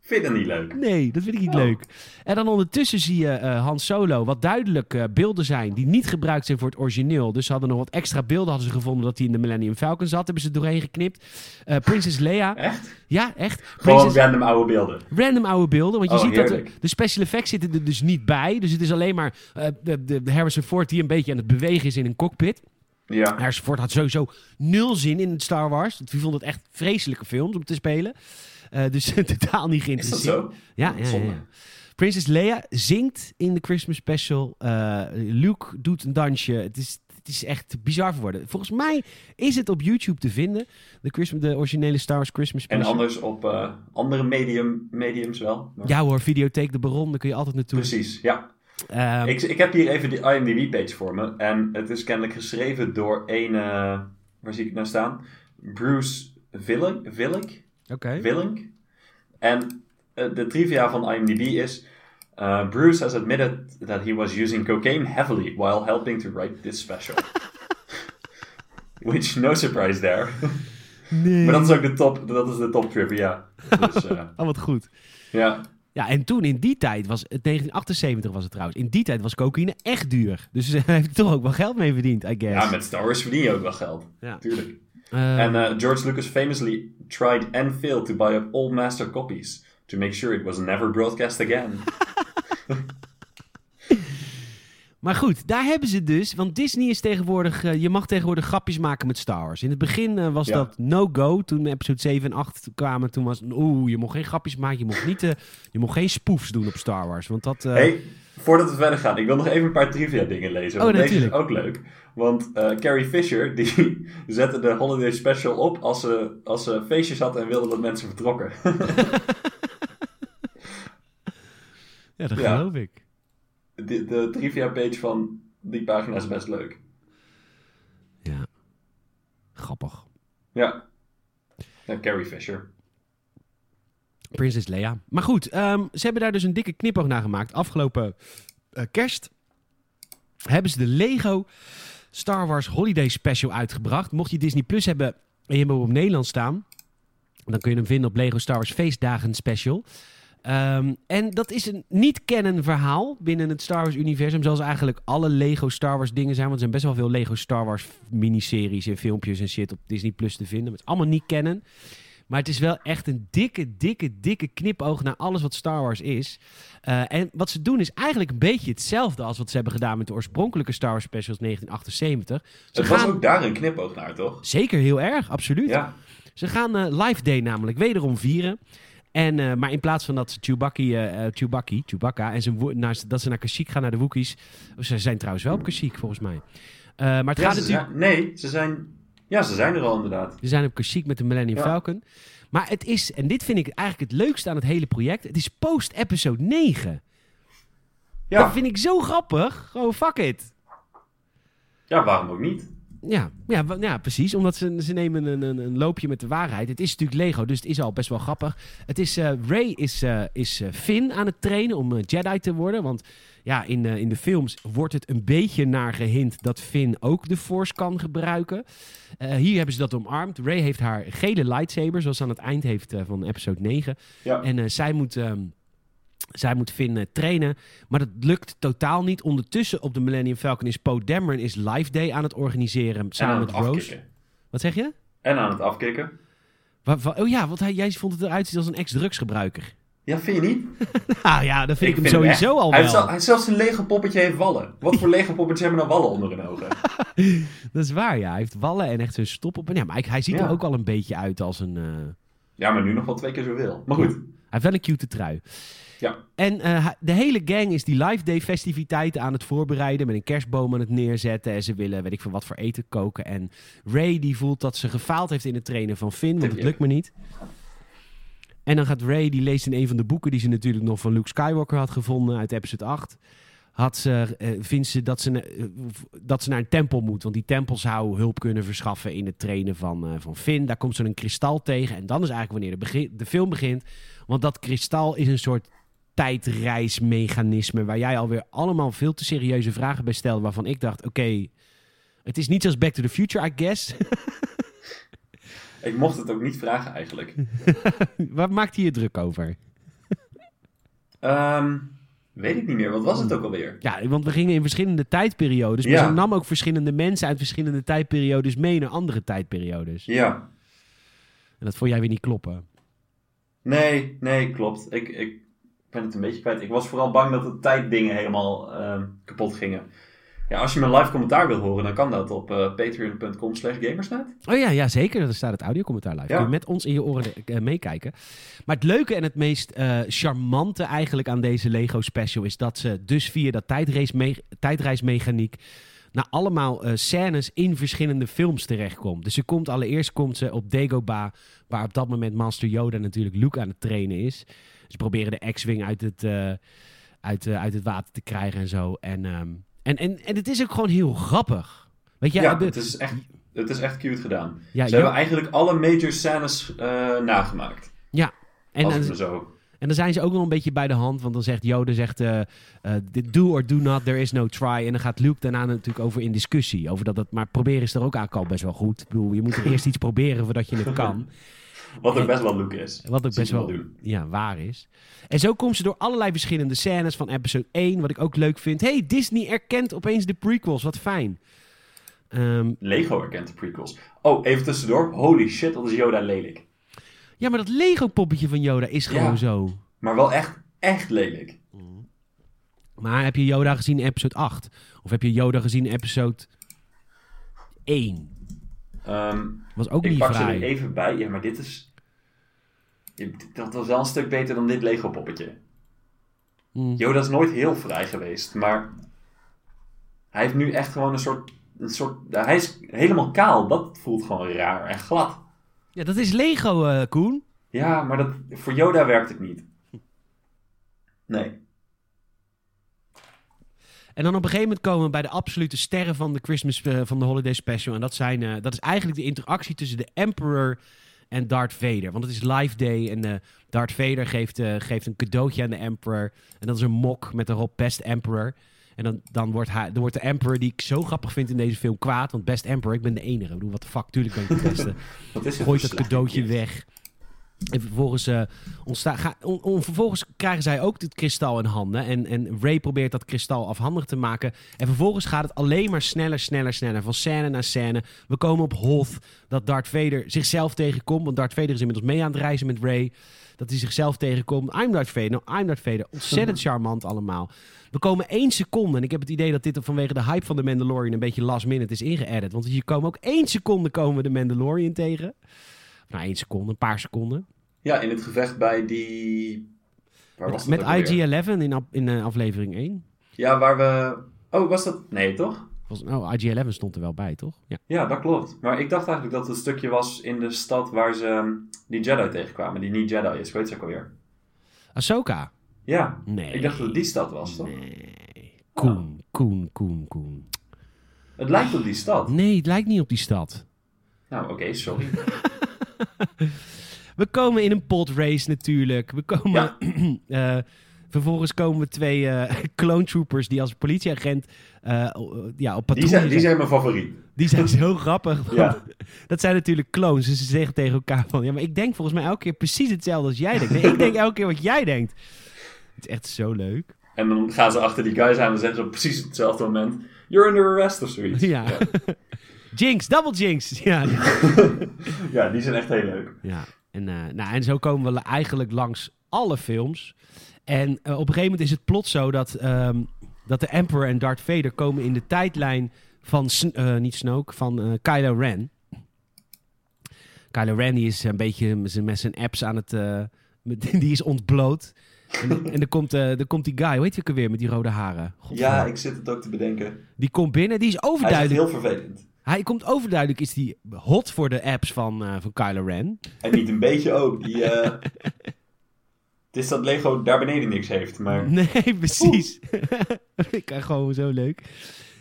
Vind je dat niet leuk? Nee, dat vind ik niet Oh. leuk. En dan ondertussen zie je eh Han Solo, wat duidelijk eh, beelden zijn die niet gebruikt zijn voor het origineel. Dus ze hadden nog wat extra beelden hadden ze gevonden dat hij in de Millennium Falcon zat. Hebben ze doorheen geknipt. Eh Princess Leia. Echt? Ja, echt. Gewoon Princess- random oude beelden. Random oude beelden. Want je Oh, ziet dat de, special effects zitten er dus niet bij. Dus het is alleen maar eh, de, de, Harrison Ford die een beetje aan het bewegen is in een cockpit. Ja. Harrison Ford had sowieso nul zin in het Star Wars. Die vond het echt vreselijke films om te spelen. Eh, dus totaal niet Is dat geïnteresseerd. zo? Ja, ja, ja, ja. Princess Leia zingt in de Christmas special. Eh, Luke doet een dansje. Het is, het is echt bizar voor woorden. Volgens mij is het op YouTube te vinden. De, Christmas, de originele Star Wars Christmas En special. anders op eh, andere medium, mediums wel. Maar- Ja hoor, Videotheek de Baron, daar kun je altijd naartoe. Precies, ja. Ehm, Ik, ik heb hier even de IMDb-page voor me. En het is kennelijk geschreven door een... waar zie ik het nou staan? Bruce Villick. Villick? Willink. En eh, de trivia van IMDb is... uh, Bruce has admitted that he was using cocaine heavily while helping to write this special. Which, no surprise there. Nee. maar dat is ook de top, dat is de top trivia. Dus, eh, Oh, wat goed. ja. Ja, en toen in die tijd was het 1978 was het trouwens. In die tijd was cocaïne echt duur. Dus hij heeft toch ook wel geld mee verdiend, I guess. ja, met Star Wars verdien je ook wel geld. Ja. Tuurlijk. Ehm, En eh, George Lucas famously tried and failed to buy up all master copies to make sure it was never broadcast again. Maar goed, daar hebben ze dus. Want Disney is tegenwoordig. eh, je mag tegenwoordig grapjes maken met Star Wars. In het begin eh, was Ja. dat no-go. Toen episode 7 en 8 kwamen, toen was. Oeh, je mocht geen grapjes maken. Je mocht, niet, je mocht geen spoofs doen op Star Wars. Want dat. Hey, voordat we verder gaan, ik wil nog even een paar trivia dingen lezen. Oh, deze is ook leuk. Want eh, Carrie Fisher, die zette de Holiday Special op als ze, als ze feestjes had en wilde dat mensen vertrokken. ja, dat ja. geloof ik. de, de trivia page van die pagina is best leuk. Ja. Grappig. Ja. ja Carrie Fisher. Prinses Leia. Maar goed, ehm, ze hebben daar dus een dikke knipoog naar gemaakt. Afgelopen eh, kerst hebben ze de Lego Star Wars Holiday Special uitgebracht. Mocht je Disney Plus hebben en je op Nederland staan, dan kun je hem vinden op Lego Star Wars Feestdagen Special. Ehm, en dat is een niet-canon verhaal binnen het Star Wars-universum, zoals eigenlijk alle Lego Star Wars dingen zijn. Want er zijn best wel veel Lego Star Wars miniseries en filmpjes en shit op Disney Plus te vinden. Maar het is allemaal niet canon. Maar het is wel echt een dikke, dikke, dikke knipoog naar alles wat Star Wars is. Eh, en wat ze doen is eigenlijk een beetje hetzelfde als wat ze hebben gedaan met de oorspronkelijke Star Wars specials 1978. Ze Het was gaan ook daar een knipoog naar, toch? zeker heel erg, absoluut. Ja. Ze gaan eh, Live Day namelijk wederom vieren. En, eh, maar in plaats van dat Chewbacca, Chewbacca, Chewbacca en zijn naar, dat ze naar Kashyyyk gaan, naar de Wookiees. Ze zijn trouwens wel op Kashyyyk, volgens mij. Maar het Ja, gaat ze natuurlijk... zijn- nee, ze zijn, ja, ze zijn er al inderdaad. Ze zijn op Kashyyyk met de Millennium Ja. Falcon. Maar het is, en dit vind ik eigenlijk het leukste aan het hele project, het is post-episode 9. Dat Ja, vind ik zo grappig. Gewoon fuck it. ja waarom ook niet? Ja, ja, ja precies. Omdat ze, ze nemen een, een, een loopje met de waarheid. Het is natuurlijk Lego, dus het is al best wel grappig. Het is, eh, Ray is, eh, is eh, Finn aan het trainen om Jedi te worden. Want ja, in, in de films wordt het een beetje naar gehint dat Finn ook de Force kan gebruiken. Hier hebben ze dat omarmd. Ray heeft haar gele lightsaber, zoals ze aan het eind heeft van episode 9. Ja. En zij moet... ehm, zij moet Finn eh, trainen, maar dat lukt totaal niet. Ondertussen op de Millennium Falcon is Poe Dameron is Live Day aan het organiseren En samen met Rose. afkicken. Wat zeg je? En aan het afkicken. Wa- wa- oh ja, want hij, jij vond het eruit zien als een ex-drugsgebruiker. Ja, vind je niet? Ah ja, dat vind ik, hem vind sowieso al hij wel. hij zelfs een Lego poppetje heeft wallen. Wat voor Lego poppetjes hebben nou wallen onder hun ogen? Dat is waar, ja. Hij heeft wallen en echt zijn stop op. Ja, maar hij, hij ziet Ja. er ook al een beetje uit als een... eh, Ja, maar nu nog wel twee keer zoveel. Maar goed. Hij heeft wel een cute trui. Ja. En eh, de hele gang is die Live Day festiviteiten aan het voorbereiden. Met een kerstboom aan het neerzetten. En ze willen, weet ik veel wat voor eten koken. En Ray die voelt dat ze gefaald heeft in het trainen van Finn. Want het lukt me niet. En dan gaat Ray, die leest in een van de boeken die ze natuurlijk nog van Luke Skywalker had gevonden uit episode 8. Had ze, eh, vindt ze dat ze, eh, dat ze naar een tempel moet. Want die tempel zou hulp kunnen verschaffen in het trainen van, eh, van Finn. Daar komt ze een kristal tegen. En dan is eigenlijk wanneer de, begin, de film begint. Want dat kristal is een soort tijdreismechanisme. Waar jij alweer allemaal veel te serieuze vragen bij stelde. Waarvan ik dacht, oké, het is niet zoals Back to the Future, I guess. Ik mocht het ook niet vragen eigenlijk. Waar maakt hij je druk over? Ehm, weet ik niet meer. Wat was het ook alweer? Ja, want we gingen in verschillende tijdperiodes. Maar Ja. ze nam ook verschillende mensen uit verschillende tijdperiodes mee naar andere tijdperiodes. Ja. En dat vond jij weer niet kloppen. Nee, nee, klopt. Ik, ik ben het een beetje kwijt. Ik was vooral bang dat de tijddingen helemaal ehm, kapot gingen. Ja, als je mijn live commentaar wil horen, dan kan dat op eh, patreon.com slash gamersnet. Oh ja, ja zeker. Daar staat het audiocommentaar live. Ja. Kun je met ons in je oren eh, meekijken. Maar het leuke en het meest eh, charmante eigenlijk aan deze Lego special... is dat ze dus via dat tijdreisme tijdreismechaniek... naar allemaal scènes in verschillende films terechtkomt. Dus ze komt allereerst komt ze op Dagobah... waar op dat moment Master Yoda natuurlijk Luke aan het trainen is. Ze proberen de X-Wing uit het... eh, uit, eh, uit het water te krijgen en zo. En, ehm, en, en, en het is ook gewoon heel grappig. Weet je, Ja, de- het, is echt, het is echt cute gedaan. ja, Ze hebben eigenlijk alle major scènes eh, nagemaakt. en, als en, het me zo... En dan zijn ze ook nog een beetje bij de hand. Want dan zegt Yoda, zegt, dit do or do not, there is no try. En dan gaat Luke daarna natuurlijk over in discussie. Over dat het, maar proberen is er ook eigenlijk al best wel goed. Ik bedoel, je moet er eerst iets proberen voordat je het kan. Wat ook best wel Luke is. Wat ook best wel ja, waar is. En zo komt ze door allerlei verschillende scènes van episode 1. Wat ik ook leuk vind. hey, Disney erkent opeens de prequels. Wat fijn. Ehm, Lego herkent de prequels. Oh, even tussendoor. Holy shit, dat is Yoda lelijk. ja, maar dat Lego poppetje van Yoda is gewoon Ja. zo. Maar wel echt, echt lelijk. Maar heb je Yoda gezien in episode 8? Of heb je Yoda gezien in episode 1? Ehm, Was ook ik niet pak ze er even bij. Ja, maar dit is... Dat was wel een stuk beter dan dit Lego poppetje. Hm. Yoda is nooit heel vrij geweest, maar... Hij heeft nu echt gewoon een soort... Een soort hij is helemaal kaal. Dat voelt gewoon raar en glad. Ja, dat is Lego, eh, Koen. Ja, maar dat, voor Yoda werkt het niet. Nee. En dan op een gegeven moment komen we bij de absolute sterren van de Christmas eh, van de Holiday Special. En dat, zijn, eh, dat is eigenlijk de interactie tussen de Emperor en Darth Vader. Want het is Life Day en eh, Darth Vader geeft, geeft een cadeautje aan de Emperor. En dat is een mok met erop Best Emperor. En dan, dan, wordt hij, dan wordt de Emperor, die ik zo grappig vind in deze film, kwaad. Want Best Emperor, ik ben de enige. Ik bedoel, wat de fuck, tuurlijk ben ik de beste. Gooit dat cadeautje weg. En vervolgens, eh, ga- on- on- vervolgens krijgen zij ook dit kristal in handen. En, en Ray probeert dat kristal afhandig te maken. En vervolgens gaat het alleen maar sneller, sneller, sneller. Van scène naar scène. We komen op Hoth. Dat Darth Vader zichzelf tegenkomt. Want Darth Vader is inmiddels mee aan het reizen met Ray. Dat hij zichzelf tegenkomt. I'm Darth Vader. Nou, I'm Darth Vader. Ontzettend charmant allemaal. We komen één seconde. En ik heb het idee dat dit vanwege de hype van de Mandalorian een beetje last minute is ingeëdit. Want hier komen ook één seconde komen we de Mandalorian tegen. Nou, één seconde, een paar seconden. Ja, in het gevecht bij die... Waar was Met, met ook alweer? IG-11 in, in eh, aflevering 1. Ja, waar we... Oh, was dat... Nee, toch? Was, oh, IG-11 stond er wel bij, toch? Ja. Ja, dat klopt. Maar ik dacht eigenlijk dat het een stukje was in de stad waar ze ehm, die Jedi tegenkwamen. Die niet Jedi is, weet je ook alweer. Ahsoka? Ja, Nee. ik dacht dat het die stad was, toch? Nee. Koen, Koen, Koen, Koen. Het lijkt op die stad. Nee, het lijkt niet op die stad. Nou, oké, sorry. We komen in een podrace natuurlijk. We komen... Ja. eh, vervolgens komen we twee eh clone troopers die als politieagent eh, ja, op Die patrouille zijn, die zijn mijn favoriet. Die zijn zo grappig. Ja. Dat zijn natuurlijk clones. Dus ze zeggen tegen elkaar van... Ja, maar ik denk volgens mij elke keer precies hetzelfde als jij denkt. Nee, ik denk elke keer wat jij denkt. Het is echt zo leuk. En dan gaan ze achter die guys aan en zeggen ze op precies hetzelfde moment... You're under arrest of zoiets. Ja. Jinx, double jinx. Ja, Ja, die zijn echt heel leuk. ja. En, eh, nou, en zo komen we eigenlijk langs alle films. En eh, op een gegeven moment is het plots zo dat, ehm, dat de Emperor en Darth Vader komen in de tijdlijn van, eh, niet Snoke, van Kylo Ren. Kylo Ren die is een beetje met zijn- apps aan het, met- die is ontbloot. En, en dan, komt, dan komt die guy, hoe heet hij ook alweer, met die rode haren? Ja, ik zit het ook te bedenken. Die komt binnen, die is Hij is overduidelijk. heel vervelend. Hij komt overduidelijk, is die hot voor de apps van, eh, van Kylo Ren. En niet een beetje ook. Die, eh, Het is dat Lego daar beneden niks heeft, maar... Nee, precies. ik kan gewoon zo leuk.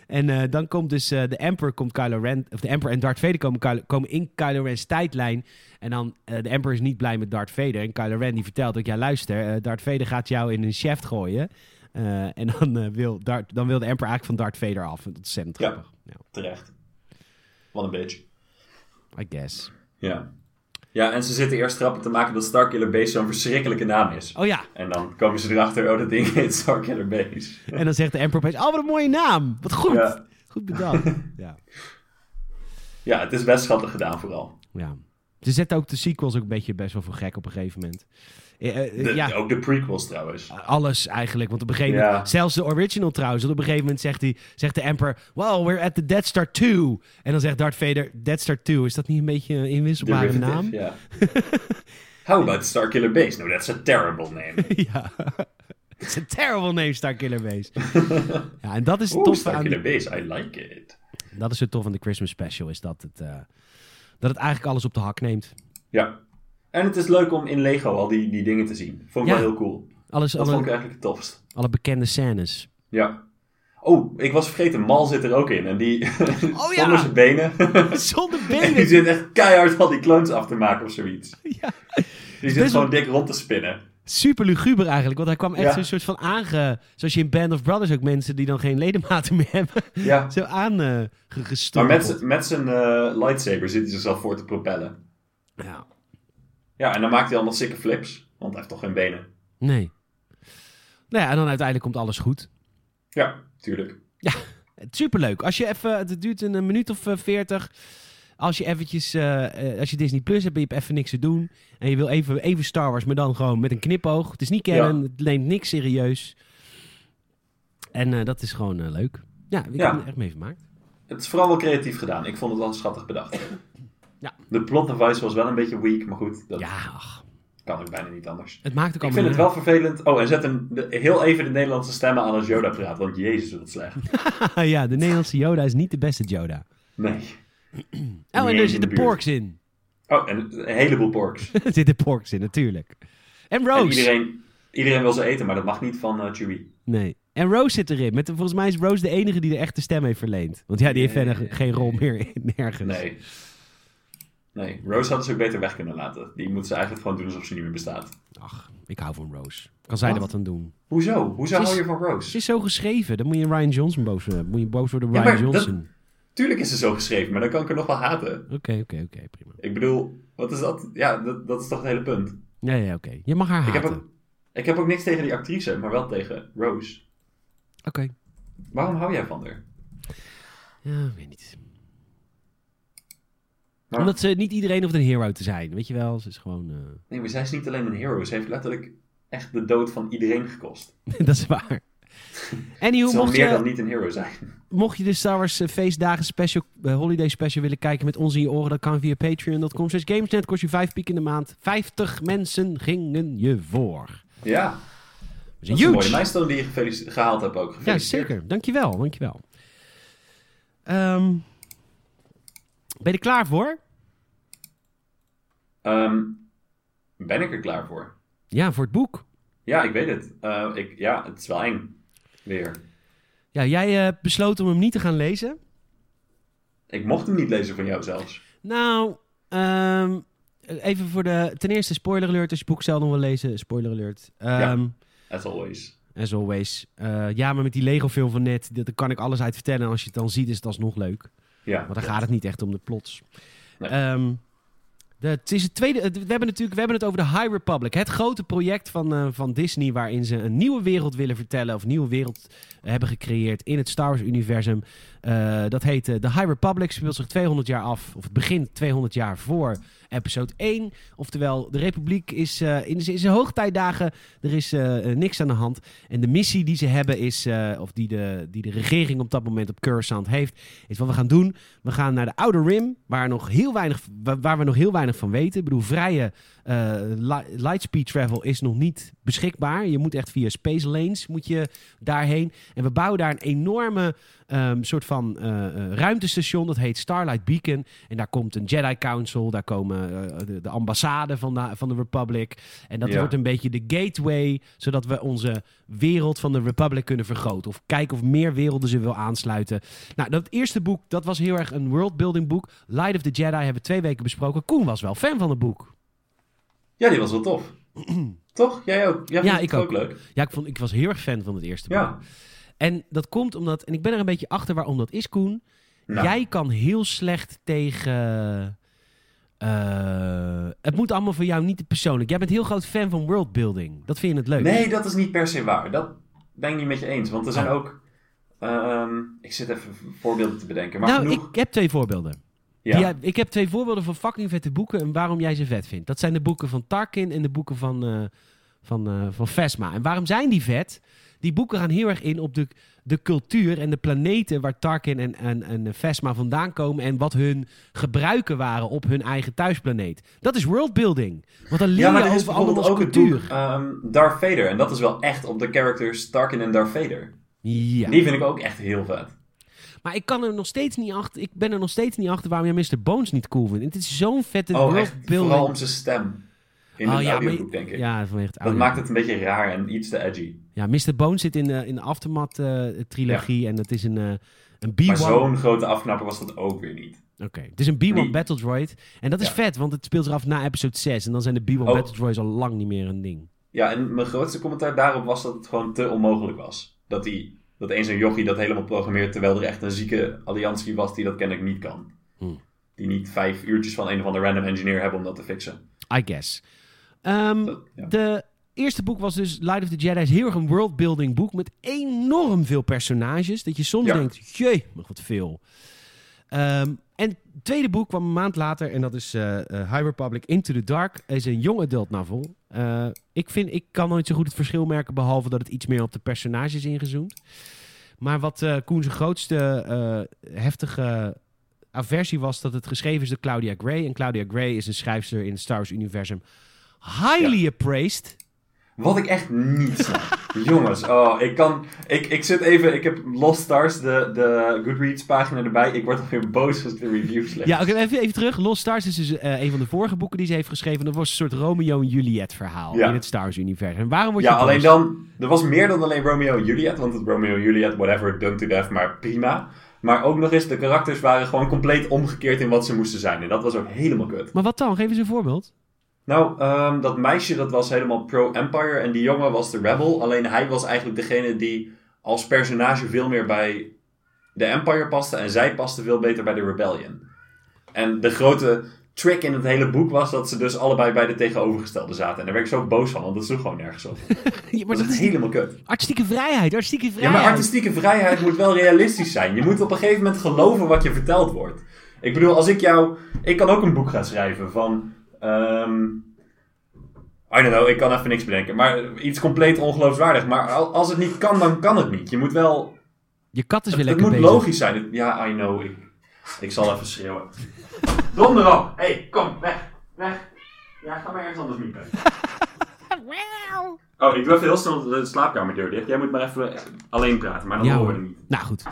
En eh, dan komt dus de Emperor, komt Kylo Ren, of de Emperor en Darth Vader komen, Kylo- komen in Kylo Ren's tijdlijn. En dan, de Emperor is niet blij met Darth Vader. En Kylo Ren die vertelt ook, ja luister, Darth Vader gaat jou in een shaft gooien. En dan, wil Darth, dan wil de Emperor eigenlijk van Darth Vader af. Dat is ontzettend grappig. Ja, Terecht. Wat een bitch. I guess. Ja. Ja, en ze zitten eerst grappen te maken dat Starkiller Base zo'n verschrikkelijke naam is. Oh ja, En dan komen ze erachter, oh, dat ding heet Starkiller Base. en dan zegt de Emperor opeens, oh wat een mooie naam. Wat goed. Ja. Goed bedacht. ja. ja, het is best schattig gedaan vooral. ja. Ze zetten ook de sequels ook een beetje best wel voor gek op een gegeven moment. Eh, eh, De- ja. Ook de prequels trouwens. Alles eigenlijk. Want op een gegeven Ja. moment, zelfs de original trouwens, want op een gegeven moment zegt, hij, zegt de Emperor, well, we're at the Death Star 2. En dan zegt Darth Vader, Death Star 2, is dat niet een beetje een inwisselbare naam? Ja. How about Starkiller Base? No, that's a terrible name. ja. It's a terrible name, Starkiller Base. ja, en dat is het Oeh, toffe aan, Starkiller Base, I like it. dat is het tof aan de Christmas special, is dat het, eh, dat het eigenlijk alles op de hak neemt. Ja. En het is leuk om in Lego al die, die dingen te zien. Vond ik Ja. wel heel cool. Alles, Dat vond ik alle, eigenlijk het tofst. alle bekende scènes. Ja. Oh, ik was vergeten, Mal zit er ook in. En die, Oh ja. zonder zijn benen. Zonder en die benen. zit echt keihard al die clones af te maken of zoiets. ja. Die zit best gewoon dik rond te spinnen. Super luguber eigenlijk, want hij kwam echt Ja. zo'n soort van aange... Zoals je in Band of Brothers ook mensen die dan geen ledematen meer hebben, Ja. zo aan eh, Maar gestompeld. met, z'n- met zijn eh, lightsaber zit hij zichzelf voor te propellen. Ja. Ja, en dan maakt hij allemaal sikke flips. Want hij heeft toch geen benen. Nee. Nou ja, en dan uiteindelijk komt alles goed. Ja, tuurlijk. Superleuk. Als je even, het duurt een, minuut of eh, veertig. Als je eventjes, eh, eh, als je Disney Plus hebt en je hebt even niks te doen. En je wil even, even Star Wars, maar dan gewoon met een knipoog. Het is niet kennen, Ja. het neemt niks serieus. En dat is gewoon leuk. Ja, ik Ja. heb er echt mee vermaakt. Het is vooral wel creatief gedaan. Ik vond het wel schattig bedacht. Ja. De plot device was wel een beetje weak, maar goed, dat Ja, ach, kan ook bijna niet anders. het maakt ook Ik vind het wel vervelend. Oh, en zet een, de- heel even de Nederlandse stemmen aan als Yoda praat, want jezus, wat slecht. ja, de Nederlandse Yoda is niet de beste Yoda. Nee. Oh, en er zitten porks in. Oh, en een heleboel porks. er zitten porks in, natuurlijk. En Rose. En iedereen, iedereen wil ze eten, maar dat mag niet van eh Chewie. Nee. En Rose zit erin. Met, volgens mij is Rose de enige die de echte stem heeft verleend. Want ja, die heeft Nee. verder geen rol meer in, nergens. Nee. Nee, Rose hadden ze ook beter weg kunnen laten. Die moeten ze eigenlijk gewoon doen alsof ze niet meer bestaat. Ach, ik hou van Rose. Kan zij er Wat? aan doen? Hoezo? Hoezo Ze is- hou je van Ze Rose? is zo geschreven. Dan moet je Ryan Johnson boos worden. Moet je boos worden Ja, Ryan dat- Johnson. Tuurlijk is ze zo geschreven, maar dan kan ik er nog wel haten. Oké, oké, oké. prima. Ik bedoel, wat is dat? Ja, dat, dat is toch het hele punt. Ja, ja, oké. Je mag haar Ik haten. heb, Oké. ook, ik heb ook niks tegen die actrice, maar wel tegen Rose. Waarom hou jij van haar? Ja, ik weet niet. Omdat ze niet iedereen hoeft een hero te zijn. Weet je wel? Ze is gewoon... eh, Nee, maar zij is niet alleen een hero. Ze heeft letterlijk echt de dood van iedereen gekost. dat is waar. Anywho, mocht meer je, dan niet een hero zijn. mocht je de Star Wars eh, feestdagen special, eh, holiday special willen kijken met ons in je oren, dat kan via patreon.com. slash Gamesnet kost je 5 piek in de maand. 50 mensen gingen je voor. Ja, Dat is dat is een mooie milestone die je gehaald hebt ook. Ja, zeker. Dankjewel, dankjewel. Ehm ben je er klaar voor? Ehm, ben ik er klaar voor? Ja, voor het boek. Ja, ik weet het. Eh, ik, ja, het is wel eng. Weer. Ja, jij eh besloot om hem niet te gaan lezen. Ik mocht hem niet lezen van jou zelfs. Nou, ehm, even voor de... Ten eerste, spoiler alert. Als je het boek zelf nog wil lezen, spoiler alert. Ehm, As always. As always. Eh, ja, maar met die Lego-film van net, dat- daar kan ik alles uit vertellen. En als je het dan ziet, is het alsnog leuk. Ja. Want dan gaat het niet echt om de plots. Nee. Ehm, de, het is het tweede. We hebben natuurlijk we hebben het over de High Republic. Het grote project van, eh, van Disney. Waarin ze een nieuwe wereld willen vertellen. Of een nieuwe wereld hebben gecreëerd in het Star Wars-universum. Eh, dat heet eh, The High Republic. Speelt zich 200 jaar af. Of het begint 200 jaar voor episode 1. Oftewel, de Republiek is eh, in, in zijn hoogtijdagen. Er is eh, eh, niks aan de hand. En de missie die ze hebben is. of die de, die de regering op dat moment op Coruscant heeft. Is wat we gaan doen. We gaan naar de Outer Rim, waar, nog heel weinig, wa- waar we nog heel weinig van weten. Ik bedoel, vrije li- lightspeed travel is nog niet beschikbaar. Je moet echt via space lanes moet je daarheen. En we bouwen daar een enorme ehm, soort van eh, eh, ruimtestation. Dat heet Starlight Beacon. En daar komt een Jedi Council. Daar komen de, de ambassade van de, van de Republic. En dat Ja. wordt een beetje de gateway, zodat we onze wereld van de Republic kunnen vergroten. Of kijken of meer werelden ze wil aansluiten. Nou, dat eerste boek, dat was heel erg een worldbuilding boek. Light of the Jedi hebben we twee weken besproken. Koen was wel fan van het boek. Ja, die was wel tof. Toch? Jij ook? Jij Ja, ik het ook. leuk. Ja, ik, vond, ik was heel erg fan van het eerste boek. Ja. En dat komt omdat, en ik ben er een beetje achter waarom dat is, Koen. Nou, Jij kan heel slecht tegen. eh, het moet allemaal voor jou niet te persoonlijk. Jij bent heel groot fan van worldbuilding. Dat vind je het leuk. Nee, dat is niet per se waar. Dat ben ik niet met je eens. Want er zijn Oh. ook... ehm, ik zit even voorbeelden te bedenken. Maar nou, genoeg... ik heb twee voorbeelden. Ja. Die- ik heb twee voorbeelden van fucking vette boeken en waarom jij ze vet vindt. Dat zijn de boeken van Tarkin en de boeken van, eh van, eh van Vesma. En waarom zijn die vet? Die boeken gaan heel erg in op de, de cultuur en de planeten waar Tarkin en, en, en Vesma vandaan komen. En wat hun gebruiken waren op hun eigen thuisplaneet. Dat is worldbuilding. Want dan leer Ja, maar je er is bijvoorbeeld ook het cultuur. boek ehm, Darth Vader. En dat is wel echt op de characters Tarkin en Darth Vader. Ja. Die vind ik ook echt heel vet. Maar ik kan er nog steeds niet achter. Ik ben er nog steeds niet achter waarom jij Mr. Bones niet cool vindt. Het is zo'n vette Oh, echt. Vooral om zijn stem. In Oh, het ja, maar- denk ik. Ja, vanwege het dat maakt het een beetje raar en iets te edgy. Ja, Mr. Bones zit in de, in de Aftermath-trilogie. en dat is een, eh een B1. Maar zo'n grote afknapper was dat ook weer niet. Oké, het is een B1 Nee. Battle Droid. En dat is Ja. vet, want het speelt zich af na episode 6. En dan zijn de B1 Oh. Battle Droids al lang niet meer een ding. Ja, en mijn grootste commentaar daarop was dat het gewoon te onmogelijk was. Dat, die, dat eens een jochie dat helemaal programmeert, terwijl er echt een zieke alliantie was die dat kennelijk niet kan. Hmm. Die niet vijf uurtjes van een of andere random engineer hebben om dat te fixen. I guess. Dat- ja. De eerste boek was dus Light of the Jedi. is heel erg een worldbuilding boek met enorm veel personages. Dat je soms Ja. denkt, jee, maar wat veel. Ehm, en het tweede boek kwam een maand later. En dat is eh, High Republic Into the Dark. is een young adult novel. Eh, ik, vind, ik kan nooit zo goed het verschil merken. Behalve dat het iets meer op de personages ingezoomd. Maar wat eh Koen zijn grootste heftige aversie was, dat het geschreven is door Claudia Gray. En Claudia Gray is een schrijfster in het Star Wars-universum. Highly appraised. Wat ik echt niet snap. Jongens, oh, ik kan... Ik, ik zit even... Ik heb Lost Stars, de, de Goodreads pagina erbij. Ik word nog weer boos als de reviews lees. Ja, oké, even, even terug. Lost Stars is dus eh, een van de vorige boeken die ze heeft geschreven. Dat was een soort Romeo en Juliet verhaal Ja. in het Star Wars-universum. En waarom word je Ja, boos? alleen dan... Er was meer dan alleen Romeo en Juliet. Want het Romeo en Juliet, whatever, done to death, maar prima. Maar ook nog eens, de karakters waren gewoon compleet omgekeerd in wat ze moesten zijn. En dat was ook helemaal kut. Maar wat dan? Geef eens een voorbeeld. Nou, ehm, dat meisje dat was helemaal pro-Empire en die jongen was de rebel. Alleen hij was eigenlijk degene die als personage veel meer bij de Empire paste en zij paste veel beter bij de Rebellion. En de grote trick in het hele boek was dat ze dus allebei bij de tegenovergestelde zaten. En daar werd ik zo boos van, want dat sloeg gewoon nergens op. Ja, maar dat is helemaal kut. artistieke vrijheid, artistieke Ja, vrijheid. maar artistieke vrijheid moet wel realistisch zijn. Je moet op een gegeven moment geloven wat je verteld wordt. Ik bedoel, als ik jou... Ik kan ook een boek gaan schrijven van... ehm I don't know, ik kan even niks bedenken. Maar iets compleet ongeloofwaardig. Maar al- als het niet kan, dan kan het niet. Je moet wel... Je kat is weer Het, het lekker moet bezig. logisch zijn. Het- Ja, I know. Ik, ik zal even schreeuwen. Donder op! Hé, hey, kom, weg. Weg. Ja, ga maar ergens anders miepen. Oh, ik doe even heel snel de slaapkamerdeur dicht. Jij moet maar even alleen praten, maar dan Ja, horen we hoor. het niet. Nou goed.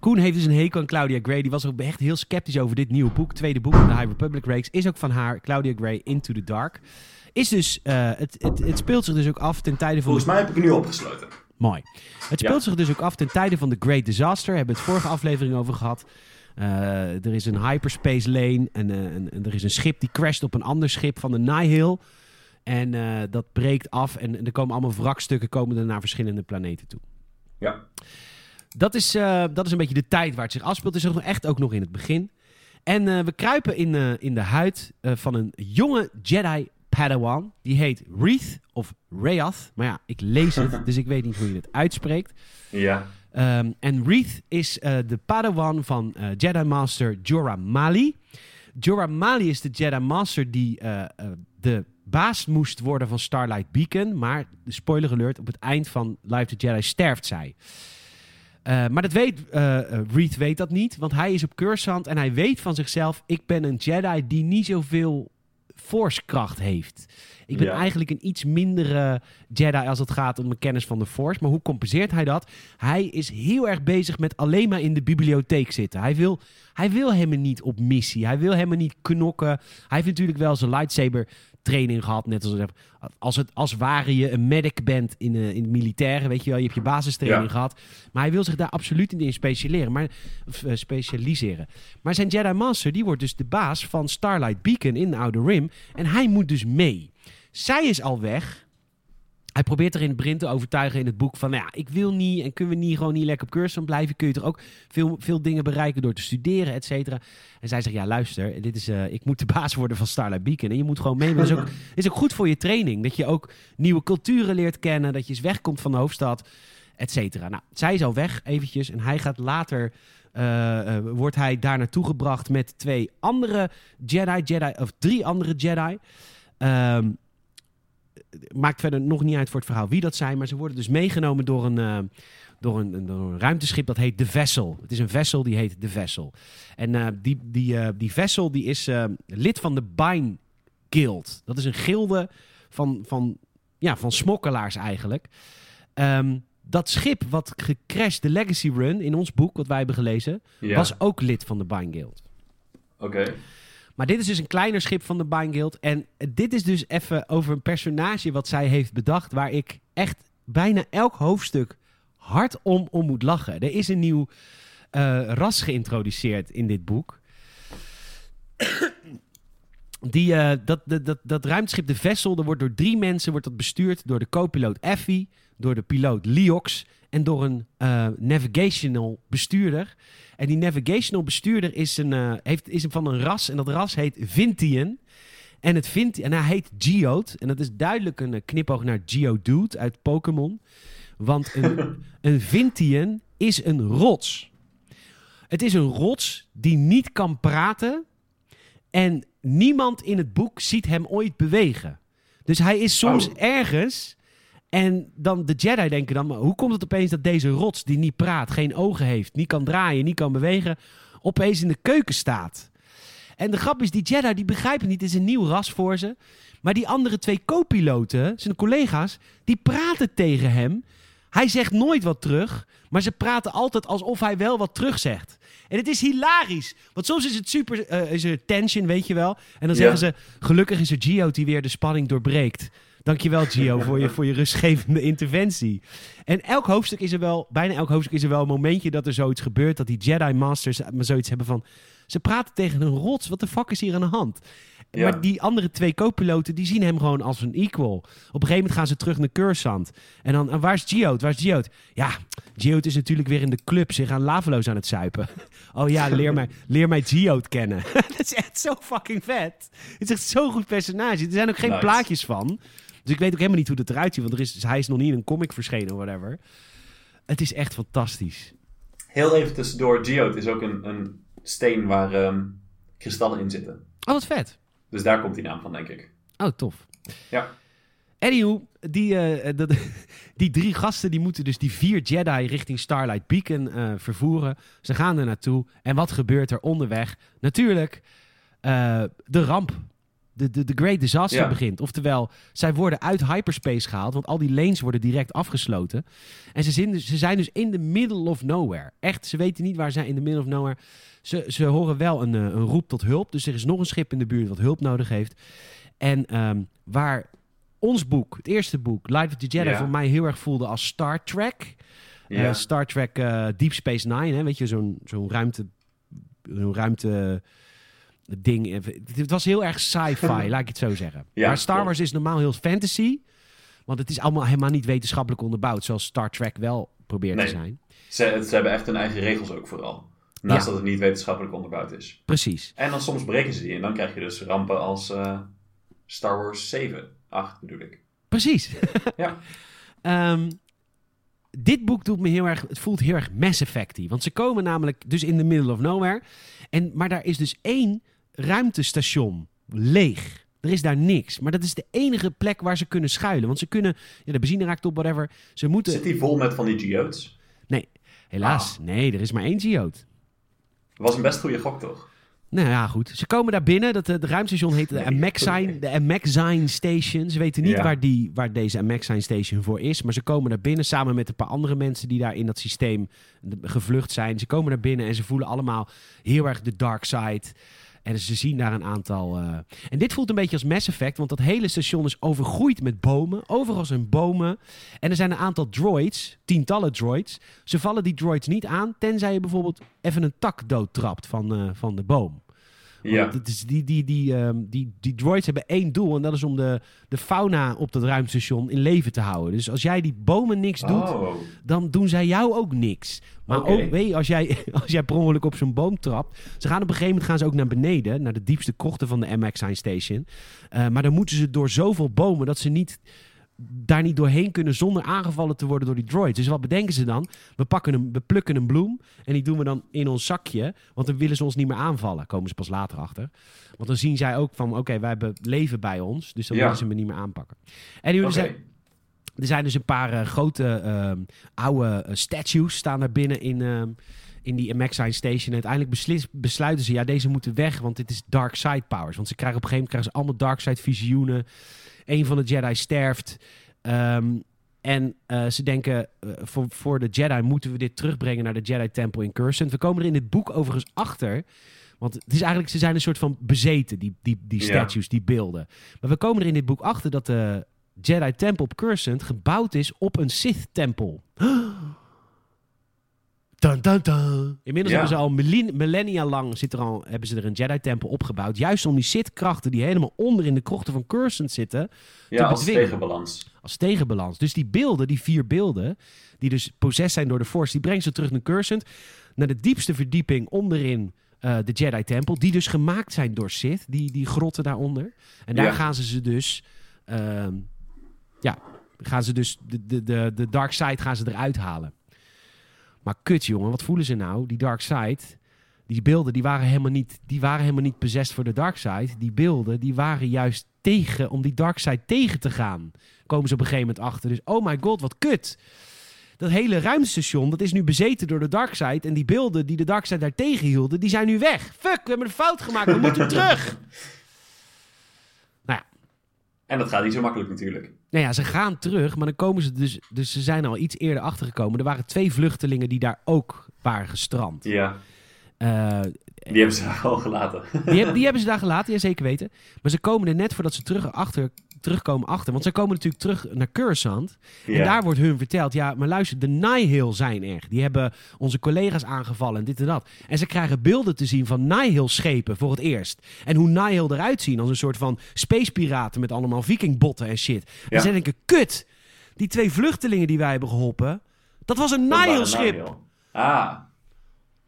Koen heeft dus een hekel aan Claudia Gray. Die was ook echt heel sceptisch over dit nieuwe boek. Tweede boek van de High Republic Reeks. Is ook van haar, Claudia Gray, Into the Dark. Is dus, eh, het, het, het speelt zich dus ook af ten tijde van... Volgens mij heb ik het nu opgesloten. Mooi. Het speelt Ja. zich dus ook af ten tijde van de Great Disaster. Hebben we het vorige aflevering over gehad. Eh, er is een hyperspace lane en, eh, en, en er is een schip die crasht op een ander schip van de Nihil. En dat breekt af en, en er komen allemaal wrakstukken komen er naar verschillende planeten toe. Ja. Dat is, eh, dat is een beetje de tijd waar het zich afspeelt. Het is nog echt ook nog in het begin. En eh, we kruipen in, eh, in de huid van een jonge Jedi Padawan. Die heet Reeth of Reath. Maar ja, ik lees het, dus ik weet niet hoe je het uitspreekt. Ja. Ehm, en Reeth is de Padawan van Jedi Master Jorah Mali. Jorah Mali is de Jedi Master die de baas moest worden van Starlight Beacon. Maar, spoiler alert, op het eind van Live the Jedi sterft zij. Eh, maar dat weet, eh, Reed weet dat niet, want hij is op Cursant en hij weet van zichzelf: ik ben een Jedi die niet zoveel force-kracht heeft. Ik ben Ja. eigenlijk een iets mindere Jedi als het gaat om de kennis van de Force. Maar hoe compenseert hij dat? Hij is heel erg bezig met alleen maar in de bibliotheek zitten. Hij wil, hij wil helemaal niet op missie. Hij wil helemaal niet knokken. Hij heeft natuurlijk wel zijn lightsaber training gehad. Net als, als, het, als ware je een medic bent in, eh, in het militaire. Weet je wel, je hebt je basistraining Ja. gehad. Maar hij wil zich daar absoluut niet in specialiseren. Maar, eh, specialiseren. Maar zijn Jedi Master, die wordt dus de baas van Starlight Beacon in de Outer Rim. En hij moet dus mee. Zij is al weg. Hij probeert er in het begin te overtuigen in het boek van... Nou ja, ik wil niet en kunnen we niet gewoon niet lekker op Cursor blijven? Kun je toch ook veel, veel dingen bereiken door te studeren, et cetera? En zij zegt, ja luister, dit is, eh, ik moet de baas worden van Starlight Beacon. En je moet gewoon mee. Maar dat is ook, is ook goed voor je training. Dat je ook nieuwe culturen leert kennen. Dat je eens wegkomt van de hoofdstad, et cetera. Nou, zij is al weg eventjes. En hij gaat later... eh, eh, wordt hij daar naartoe gebracht met twee andere Jedi, Jedi of drie andere Jedi. Ehm, maakt verder nog niet uit voor het verhaal wie dat zijn, maar ze worden dus meegenomen door een, eh, door een, door een ruimteschip dat heet de Vessel. Het is een vessel die heet de Vessel. En eh, die, die, eh, die Vessel die is lid van de Bine Guild. Dat is een gilde van, van, ja, van smokkelaars eigenlijk. Ehm, dat schip wat gecrashed, de Legacy Run, in ons boek, wat wij hebben gelezen, Ja. was ook lid van de Bine Guild. Oké. Maar dit is dus een kleiner schip van de Bine Guild. En dit is dus even over een personage wat zij heeft bedacht... waar ik echt bijna elk hoofdstuk hard om, om moet lachen. Er is een nieuw eh, ras geïntroduceerd in dit boek. Die, eh, dat, dat, dat, ruimteschip de Vessel, wordt door drie mensen wordt dat bestuurd. Door de co-piloot Effie, door de piloot Liox en door een eh, navigational bestuurder. En die navigational bestuurder is, een, eh, heeft, is een van een ras en dat ras heet Vintian. En, het Vint en hij heet Geode. En dat is duidelijk een eh, knipoog naar Geodude uit Pokémon. Want een, een Vintian is een rots. Het is een rots die niet kan praten. En niemand in het boek ziet hem ooit bewegen. Dus hij is soms Oh. ergens. En dan de Jedi denken dan, maar hoe komt het opeens dat deze rots die niet praat, geen ogen heeft, niet kan draaien, niet kan bewegen, opeens in de keuken staat? En de grap is, die Jedi die begrijpen niet, het is een nieuw ras voor ze. Maar die andere twee co-piloten, zijn collega's, die praten tegen hem. Hij zegt nooit wat terug, maar ze praten altijd alsof hij wel wat terug zegt. En het is hilarisch. Want soms is het super, eh, is er tension, weet je wel. En dan Ja. zeggen ze, gelukkig is er Gio die weer de spanning doorbreekt. Dankjewel Gio voor je, voor je rustgevende interventie. En elk hoofdstuk is er wel, bijna elk hoofdstuk is er wel een momentje dat er zoiets gebeurt. Dat die Jedi Masters maar zoiets hebben van, ze praten tegen een rots. Wat de fuck is hier aan de hand? Ja. Maar die andere twee co-piloten, die zien hem gewoon als een equal. Op een gegeven moment gaan ze terug naar Cursant. En dan, en waar is Geode? Waar is Geode? Ja, Geode is natuurlijk weer in de club zich aan Laveloos aan het zuipen. Oh ja, leer mij, leer mij Geode kennen. dat is echt zo fucking vet. Het is echt zo'n goed personage. Er zijn ook geen Nice. plaatjes van. Dus ik weet ook helemaal niet hoe het eruit ziet. Want er is, hij is nog niet in een comic verschenen of whatever. Het is echt fantastisch. Heel even tussendoor, Geode is ook een, een steen waar ehm, kristallen in zitten. Oh, wat vet. Dus daar komt die naam van, denk ik. Oh, tof. Ja. Anywho, die, eh, dat- die drie gasten die moeten dus die vier Jedi richting Starlight Beacon eh, vervoeren. Ze gaan er naartoe. En wat gebeurt er onderweg? Natuurlijk, eh, de ramp. De, de, de Great Disaster Ja. begint. Oftewel, zij worden uit hyperspace gehaald, want al die lanes worden direct afgesloten. En ze zijn dus, ze zijn dus in the middle of nowhere. Echt, ze weten niet waar ze zijn in the middle of nowhere. Ze, ze horen wel een, eh, een roep tot hulp. Dus er is nog een schip in de buurt wat hulp nodig heeft. En ehm, waar ons boek, het eerste boek, Light of the Jedi, Ja. voor mij heel erg voelde als Star Trek. Ja. Eh, Star Trek eh, Deep Space Nine, hè, weet je, zo'n zo'n ruimte, zo'n ruimte ding. Het was heel erg sci-fi, laat ik het zo zeggen. Ja, maar Star. Wars is normaal heel fantasy, want het is allemaal helemaal niet wetenschappelijk onderbouwd, zoals Star Trek wel probeert Nee. te zijn. Ze, ze hebben echt hun eigen regels ook vooral. Naast Ja. dat het niet wetenschappelijk onderbouwd is. Precies. En dan soms breken ze die. En dan krijg je dus rampen als eh, Star Wars 7. 8 bedoel ik. Precies. Ja. Ehm, dit boek doet me heel erg. Het voelt heel erg Mass Effecty. Want ze komen namelijk dus in the middle of nowhere. En, maar daar is dus één ruimtestation leeg. Er is daar niks. Maar dat is de enige plek waar ze kunnen schuilen. Want ze kunnen. Ja, de benzine raakt op, whatever. Ze moeten. Zit die vol met van die geodes? Helaas, nee, er is maar één geode. Was een best goede gok, toch? Nou ja, goed. Ze komen daar binnen. Dat, eh, de ruimtestation heet de Nee, Amexine, de Amexine Station. Ze weten niet Ja. waar, die, waar deze Amexine Station voor is. Maar ze komen daar binnen samen met een paar andere mensen die daar in dat systeem de- gevlucht zijn. Ze komen daar binnen en ze voelen allemaal heel erg de dark side. En ze zien daar een aantal. eh, En dit voelt een beetje als Mass Effect, want dat hele station is overgroeid met bomen. Overal zijn bomen. En er zijn een aantal droids, tientallen droids. Ze vallen die droids niet aan, tenzij je bijvoorbeeld even een tak doodtrapt van, eh, van de boom. Ja. Is die, die, die, ehm, die, die droids hebben één doel. En dat is om de, de fauna op dat ruimtestation in leven te houden. Dus als jij die bomen niks doet, Oh. dan doen zij jou ook niks. Maar ook, weet als jij, als jij per ongeluk op zo'n boom trapt. Ze gaan op een gegeven moment gaan ze ook naar beneden. Naar de diepste krochten van de MX-Sign Station. Eh, maar dan moeten ze door zoveel bomen dat ze niet daar niet doorheen kunnen zonder aangevallen te worden door die droids. Dus wat bedenken ze dan? We, pakken een, we plukken een bloem en die doen we dan in ons zakje. Want dan willen ze ons niet meer aanvallen. Komen ze pas later achter. Want dan zien zij ook van, oké, wij hebben leven bij ons. Dus dan Ja. willen ze me niet meer aanpakken. En nu Oké. zijn, er zijn dus een paar eh, grote ehm, oude eh, statues staan daar binnen in, ehm, in die Maxine Station. En uiteindelijk beslis- besluiten ze, ja, deze moeten weg, want dit is dark side powers. Want ze krijgen op een gegeven moment krijgen ze allemaal dark side visioenen. Een van de Jedi sterft. Ehm, en eh, ze denken, eh, voor, voor de Jedi moeten we dit terugbrengen naar de Jedi Temple in Cursant. We komen er in dit boek overigens achter. Want het is eigenlijk, ze zijn een soort van bezeten, die, die, die Ja. statues, die beelden. Maar we komen er in dit boek achter dat de Jedi Temple op Cursant gebouwd is op een Sith-tempel. Dun, dun, dun. Inmiddels Ja. hebben ze al millen- millennia lang zit er al, hebben ze er een Jedi-tempel opgebouwd. Juist om die Sith-krachten die helemaal onder in de krochten van Cursant zitten, Ja, als bedwingen. tegenbalans. als tegenbalans. Dus die beelden, die vier beelden, die dus possessed zijn door de Force, die brengen ze terug naar Cursant. Naar de diepste verdieping onderin eh, de Jedi-tempel. Die dus gemaakt zijn door Sith, die, die grotten daaronder. En daar Ja. gaan ze ze dus... ehm, ja, gaan ze dus de, de, de, de dark side gaan ze eruit halen. Maar kut jongen, wat voelen ze nou? Die dark side, Die beelden die waren, helemaal niet, die waren helemaal niet possessed voor de dark side. Die beelden die waren juist tegen om die dark side tegen te gaan. Komen ze op een gegeven moment achter. Dus oh my god, wat kut. Dat hele ruimtestation dat is nu bezeten door de dark side. En die beelden die de dark side daar tegenhielden, die zijn nu weg. Fuck, we hebben een fout gemaakt. We moeten terug. En dat gaat niet zo makkelijk natuurlijk. Nou ja, ze gaan terug, maar dan komen ze dus... Dus ze zijn al iets eerder achtergekomen. Er waren twee vluchtelingen die daar ook waren gestrand. Ja, Eh, die hebben ze al gelaten. die, hebben, die hebben ze daar gelaten, ja zeker weten. Maar ze komen er net voordat ze terug achter, terugkomen achter. Want ze komen natuurlijk terug naar Coruscant. En daar wordt hun verteld, ja, maar luister, de Nihil zijn er. Die hebben onze collega's aangevallen en dit en dat. En ze krijgen beelden te zien van Nihil-schepen voor het eerst. En hoe Nihil eruit zien als een soort van spacepiraten met allemaal vikingbotten en shit. Ja. En ze denken, kut, die twee vluchtelingen die wij hebben geholpen, dat was een Nihil-schip. Nihil. Ah,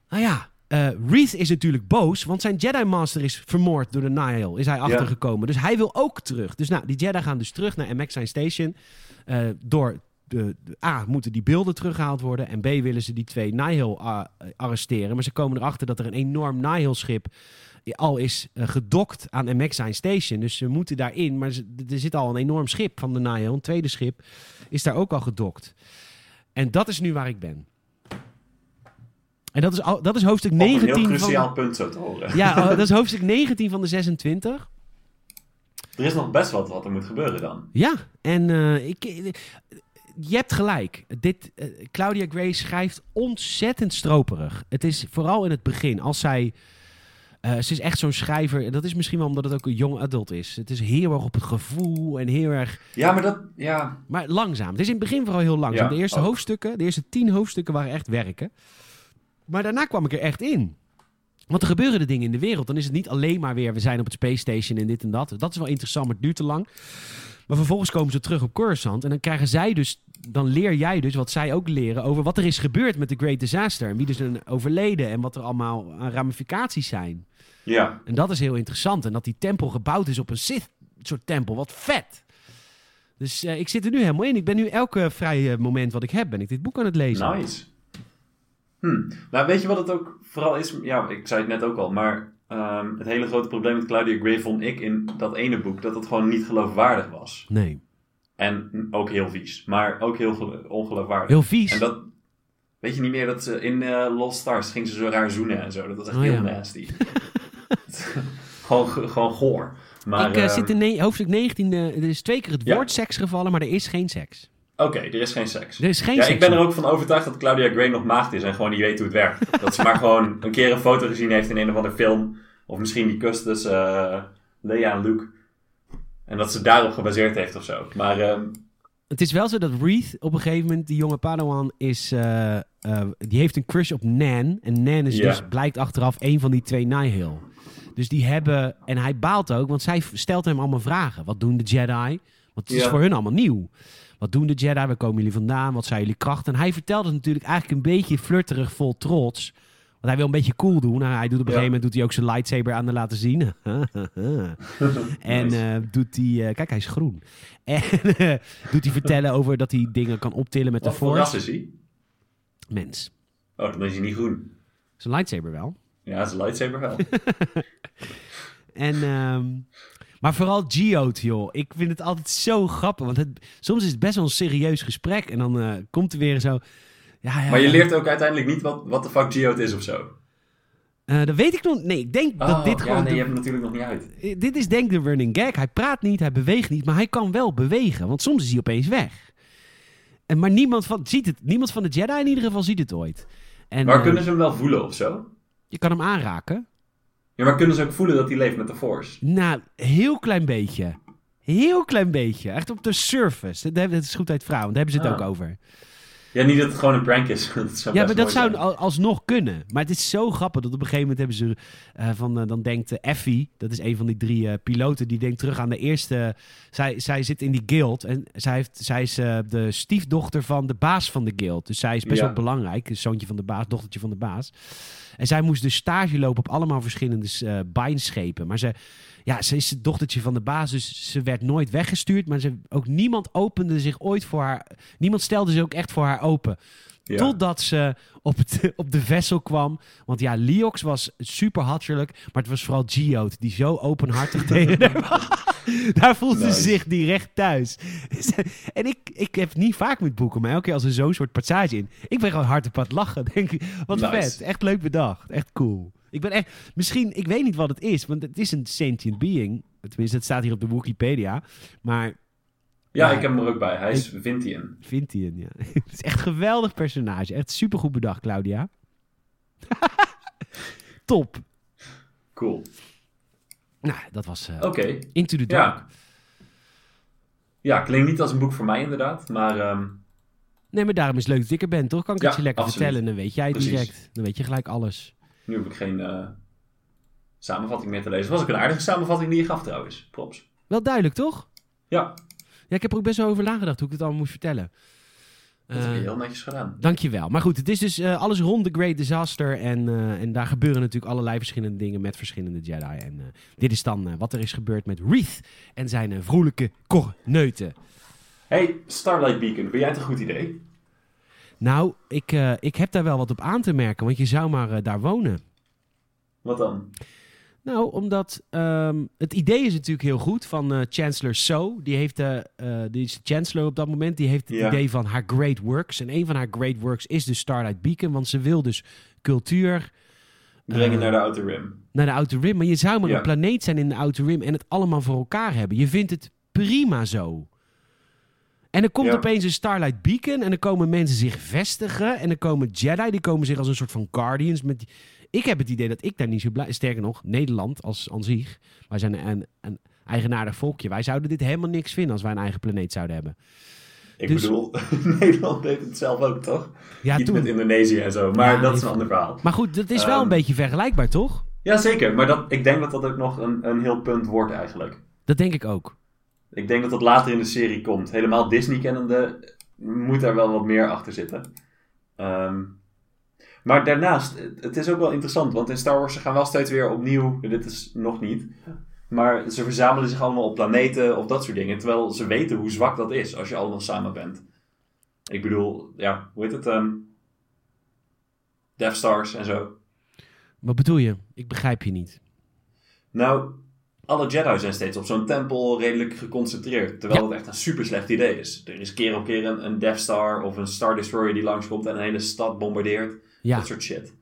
Nou ja, eh Reith is natuurlijk boos, want zijn Jedi Master is vermoord door de Nihil. Is hij achtergekomen. Dus hij wil ook terug. Dus nou, die Jedi gaan dus terug naar MX Station. Eh, door de, de- A, moeten die beelden teruggehaald worden. En B, willen ze die twee Nihil ah, arresteren. Maar ze komen erachter dat er een enorm Nihil-schip al is eh, gedokt aan MX Station. Dus ze moeten daarin. Maar ze- er zit al een enorm schip van de Nihil. Een tweede schip is daar ook al gedokt. En dat is nu waar ik ben. En dat is, dat is hoofdstuk op een 19 heel van... cruciaal punt zo te horen. Ja, oh, dat is hoofdstuk 19 van de 26. Er is nog best wat wat er moet gebeuren dan. Ja, en eh, ik, je hebt gelijk. Dit, eh, Claudia Gray schrijft ontzettend stroperig. Het is vooral in het begin, als zij... eh, ze is echt zo'n schrijver. Dat is misschien wel omdat het ook een young adult is. Het is heel erg op het gevoel en heel erg... Ja, maar dat... Ja, Maar langzaam. Het is in het begin vooral heel langzaam. Ja, de eerste ook. hoofdstukken, de eerste tien hoofdstukken waren echt werken. Maar daarna kwam ik er echt in. Want er gebeuren de dingen in de wereld. Dan is het niet alleen maar weer, we zijn op het Space Station en dit en dat. Dat is wel interessant, maar het duurt te lang. Maar vervolgens komen ze terug op Coruscant. En dan krijgen zij dus, dan leer jij dus wat zij ook leren over wat er is gebeurd met de Great Disaster. En wie er zijn overleden en wat er allemaal aan ramificaties zijn. ja. En dat is heel interessant. En dat die tempel gebouwd is op een Sith soort tempel. Wat vet. Dus eh, ik zit er nu helemaal in. Ik ben nu elke vrije moment wat ik heb, ben ik dit boek aan het lezen. Nice. Hm. Nou, weet je wat het ook vooral is? Ja, ik zei het net ook al, maar ehm, het hele grote probleem met Claudia Gray vond ik in dat ene boek dat het gewoon niet geloofwaardig was. Nee. En ook heel vies, maar ook heel gelo- ongeloofwaardig. Heel vies. En dat, weet je niet meer dat ze in eh, Lost Stars ging ze zo raar zoenen en zo. Dat was echt Oh, heel ja. nasty. gewoon, ge- gewoon goor. Maar, ik eh, ehm, zit in ne- hoofdstuk 19. eh, er is twee keer het Ja. woord seks gevallen, maar er is geen seks. Oké, er is geen seks. Er is geen Ja, seks. ik ben er ook van overtuigd dat Claudia Gray nog maagd is en gewoon niet weet hoe het werkt. dat ze maar gewoon een keer een foto gezien heeft in een of andere film. Of misschien die kus tussen eh, Leia en Luke. En dat ze daarop gebaseerd heeft of zo. Maar ehm, Het is wel zo dat Reith op een gegeven moment, die jonge Padawan, is, eh, eh, die heeft een crush op Nan. En Nan is dus, blijkt achteraf, een van die twee Nihil. Dus die hebben, en hij baalt ook, want zij stelt hem allemaal vragen. Wat doen de Jedi? Want het is voor hun allemaal nieuw. Wat doen de Jedi? Waar komen jullie vandaan? Wat zijn jullie krachten? En hij vertelt het natuurlijk eigenlijk een beetje flirterig, vol trots. Want hij wil een beetje cool doen. Nou, hij doet op een Ja. gegeven moment doet hij ook zijn lightsaber aan de laten zien. en Nice. eh, doet hij... eh, kijk, hij is groen. En eh, doet hij vertellen over dat hij dingen kan optillen met wat de voor ras Force. is hij? Mens. Oh, dan is hij niet groen. Zijn lightsaber wel. Ja, zijn lightsaber wel. En, ehm, maar vooral Geode, joh. Ik vind het altijd zo grappig. Want het, soms is het best wel een serieus gesprek. En dan eh, komt er weer zo... Ja, ja, maar je leert ook uiteindelijk niet wat, wat de fuck Geode is of zo. Eh, dat weet ik nog. Nee, ik denk dat Oh, dit ja, gewoon... nee, je hebt het natuurlijk nog niet uit. Eh, Dit is denk ik de running gag. Hij praat niet, hij beweegt niet, maar hij kan wel bewegen. Want soms is hij opeens weg. En, maar niemand van, ziet het, niemand van de Jedi in ieder geval ziet het ooit. En, Maar kunnen ze hem wel voelen of zo? Je kan hem aanraken. Ja, maar kunnen ze ook voelen dat hij leeft met de Force? Nou, heel klein beetje. Heel klein beetje. Echt op de surface. Dat is goed uit vrouw, want daar hebben ze het Ah. ook over. Ja, niet dat het gewoon een prank is. dat zou Ja, maar dat zou zijn. al- alsnog kunnen. Maar het is zo grappig dat op een gegeven moment hebben ze eh, van, eh, dan denkt eh, Effie, dat is een van die drie eh, piloten, die denkt terug aan de eerste. Zij, zij zit in die guild en zij, heeft, zij is de stiefdochter van de baas van de guild. Dus zij is best Ja. wel belangrijk, een zoontje van de baas, dochtertje van de baas. En zij moest dus stage lopen op allemaal verschillende bijnschepen. Maar ze, ja, ze is het dochtertje van de baas, dus ze werd nooit weggestuurd. Maar ze, ook niemand opende zich ooit voor haar. Niemand stelde zich ook echt voor haar open. Ja. Totdat ze op, het, op de vessel kwam. Want ja, Leox was super hatcherlijk. Maar het was vooral Geode die zo openhartig tegen. Daar voelde ze zich direct thuis. en ik, ik heb niet vaak met boeken, maar elke keer als er zo'n soort passage in. Ik ben gewoon hard op het lachen. Denk ik, wat Nice. vet. Echt leuk bedacht. Echt cool. Ik ben echt, misschien, ik weet niet wat het is, want het is een sentient being. Tenminste, het staat hier op de Wikipedia. Maar Ja, Ja. ik heb hem er ook bij. Hij is Vintian. een, ja. Het is echt een geweldig personage. Echt supergoed bedacht, Claudia. Top. Cool. Nou, dat was eh, Oké. Into the Dark. Ja. Ja, klinkt niet als een boek voor mij inderdaad. Maar ehm, Nee, maar daarom is het leuk dat ik er ben, toch? Kan ik het je lekker absoluut. vertellen en dan weet jij het Precies. direct. Dan weet je gelijk alles. Nu heb ik geen eh, samenvatting meer te lezen. was ook een aardige samenvatting die je gaf trouwens. Props. Wel duidelijk, toch? Ja, Ja, ik heb er ook best wel over nagedacht hoe ik het allemaal moest vertellen. dat heb je Eh, heel netjes gedaan. Dankjewel. Maar goed, het is dus eh, alles rond The Great Disaster. En, en daar gebeuren natuurlijk allerlei verschillende dingen met verschillende Jedi. En dit is dan wat er is gebeurd met Reeth en zijn vrolijke korneuten. Hey, Starlight Beacon, vind jij het een goed idee? Nou, ik, eh, ik heb daar wel wat op aan te merken, want je zou maar eh, daar wonen. Wat dan? Nou, omdat ehm, het idee is natuurlijk heel goed van eh, Chancellor So. Die, heeft, eh, die is Chancellor op dat moment. Die heeft het Ja. idee van haar great works. En een van haar great works is de Starlight Beacon. Want ze wil dus cultuur Brengen naar de Outer Rim. naar de Outer Rim. Maar je zou maar Ja. een planeet zijn in de Outer Rim en het allemaal voor elkaar hebben. Je vindt het prima zo. En er komt Ja. opeens een Starlight Beacon en er komen mensen zich vestigen. En er komen Jedi, die komen zich als een soort van Guardians. Met die- Ik heb het idee dat ik daar niet zo blij... Sterker nog, Nederland als aan zich. Wij zijn een, een eigenaardig volkje. Wij zouden dit helemaal niks vinden als wij een eigen planeet zouden hebben. Ik dus- bedoel, Nederland deed het zelf ook, toch? Ja, Iets toen. met Indonesië en zo. Maar Ja, dat is een ander verhaal. Maar goed, dat is wel Ehm, een beetje vergelijkbaar, toch? Ja, zeker. Maar dat, ik denk dat dat ook nog een, een heel punt wordt eigenlijk. Dat denk ik ook. Ik denk dat dat later in de serie komt. Helemaal Disney kennende moet daar wel wat meer achter zitten. Ehm, maar daarnaast, het- is ook wel interessant, want in Star Wars ze gaan wel steeds weer opnieuw, dit is nog niet, maar ze verzamelen zich allemaal op planeten of dat soort dingen, terwijl ze weten hoe zwak dat is als je allemaal samen bent. Ik bedoel, ja, hoe heet het? ehm Death Stars en zo. Wat bedoel je? Ik begrijp je niet. Nou, alle Jedi zijn steeds op zo'n tempel redelijk geconcentreerd. Terwijl Ja. het echt een super slecht idee is. Er is keer op keer een, een Death Star of een Star Destroyer die langskomt en een hele stad bombardeert. Ja. Dat soort shit.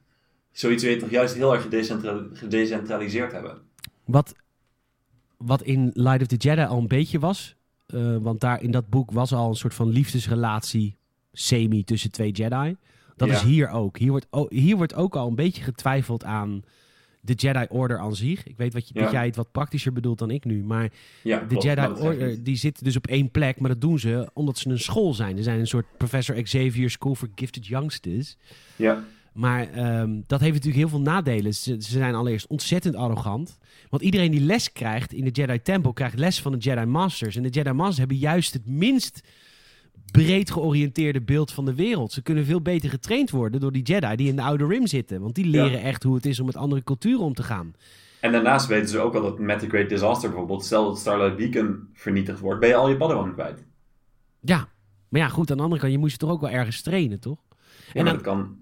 Zoiets wil je toch juist heel erg gedecentra- gedecentraliseerd hebben. Wat, wat in Light of the Jedi al een beetje was. eh, want daar in dat boek was al een soort van liefdesrelatie semi tussen twee Jedi. Dat Ja. is hier ook. Hier wordt, hier wordt ook al een beetje getwijfeld aan de Jedi Order aan zich. Ik weet wat je, Ja. dat jij het wat praktischer bedoelt dan ik nu. Maar Ja, de Jedi Order die zitten dus op één plek. Maar dat doen ze omdat ze een school zijn. Ze zijn een soort Professor Xavier School for Gifted Youngsters. Ja, Maar ehm, dat heeft natuurlijk heel veel nadelen. Ze, ze zijn allereerst ontzettend arrogant. Want iedereen die les krijgt in de Jedi Tempel krijgt les van de Jedi Masters. En de Jedi Masters hebben juist het minst breed georiënteerde beeld van de wereld. Ze kunnen veel beter getraind worden door die Jedi die in de Outer Rim zitten. Want die leren echt hoe het is om met andere culturen om te gaan. en daarnaast weten ze ook al dat met de Great Disaster bijvoorbeeld, stel dat Starlight Beacon vernietigd wordt, ben je al je Padawan kwijt. Ja, maar ja, goed, aan de andere kant, je moest je toch ook wel ergens trainen, toch? Ja, En dan- dat kan,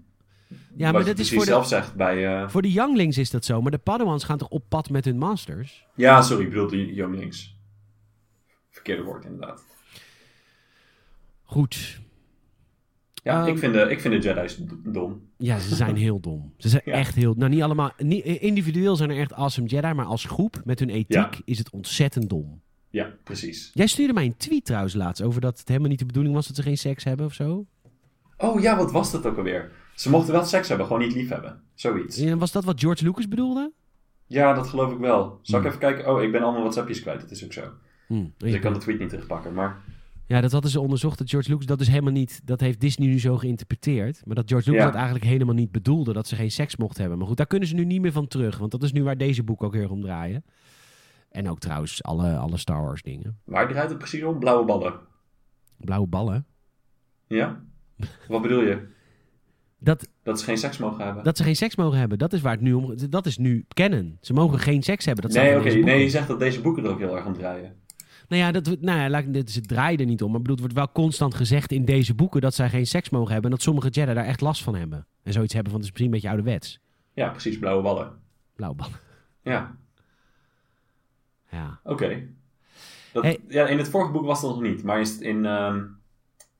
Ja, maar dat is voor de, zelf zegt bij... eh, voor de younglings is dat zo. Maar de Padawans gaan toch op pad met hun masters? Ja, sorry, ik bedoel de Younglings. Verkeerde woord inderdaad. Goed. Ja, Ehm, ik, vind de, ik vind de Jedi's dom. Ja, ze zijn heel dom. Ze zijn Ja. echt heel... Nou, niet allemaal... Niet, individueel zijn er echt awesome Jedi, maar als groep met hun ethiek Ja. is het ontzettend dom. Ja, precies. Jij stuurde mij een tweet trouwens laatst over dat het helemaal niet de bedoeling was dat ze geen seks hebben of zo. Oh ja, wat was dat ook alweer? Ze mochten wel seks hebben, gewoon niet lief hebben. Zoiets. En was dat wat George Lucas bedoelde? Ja, dat geloof ik wel. Zal ik Hmm. even kijken? Oh, ik ben allemaal WhatsAppjes kwijt. Dat is ook zo. Hm, Dus ik kan de tweet niet terugpakken. Maar Ja, dat hadden ze onderzocht. Dat George Lucas dat is helemaal niet... Dat heeft Disney nu zo geïnterpreteerd. Maar dat George Lucas Ja. dat eigenlijk helemaal niet bedoelde. Dat ze geen seks mochten hebben. Maar goed, daar kunnen ze nu niet meer van terug. Want dat is nu waar deze boek ook heel erg om draaien. En ook trouwens alle, alle Star Wars dingen. waar draait het precies om? Blauwe ballen. Blauwe ballen. Ja? Wat bedoel je? Dat, Dat ze geen seks mogen hebben? Dat ze geen seks mogen hebben. Dat is waar het nu om... Dat is nu kennen. Ze mogen geen seks hebben. Dat nee, oké. Nee, je zegt dat deze boeken er ook heel erg om draaien. Nou ja, dat, nou ja laat, dit het draait er niet om. Maar bedoel, het wordt wel constant gezegd in deze boeken dat zij geen seks mogen hebben. En dat sommige Jedi daar echt last van hebben. En zoiets hebben van, het is misschien een beetje ouderwets. Ja, precies, blauwe ballen. Blauwe ballen. Ja, Ja. oké. Hey. Ja, in het vorige boek was dat nog niet. Maar is in... ehm,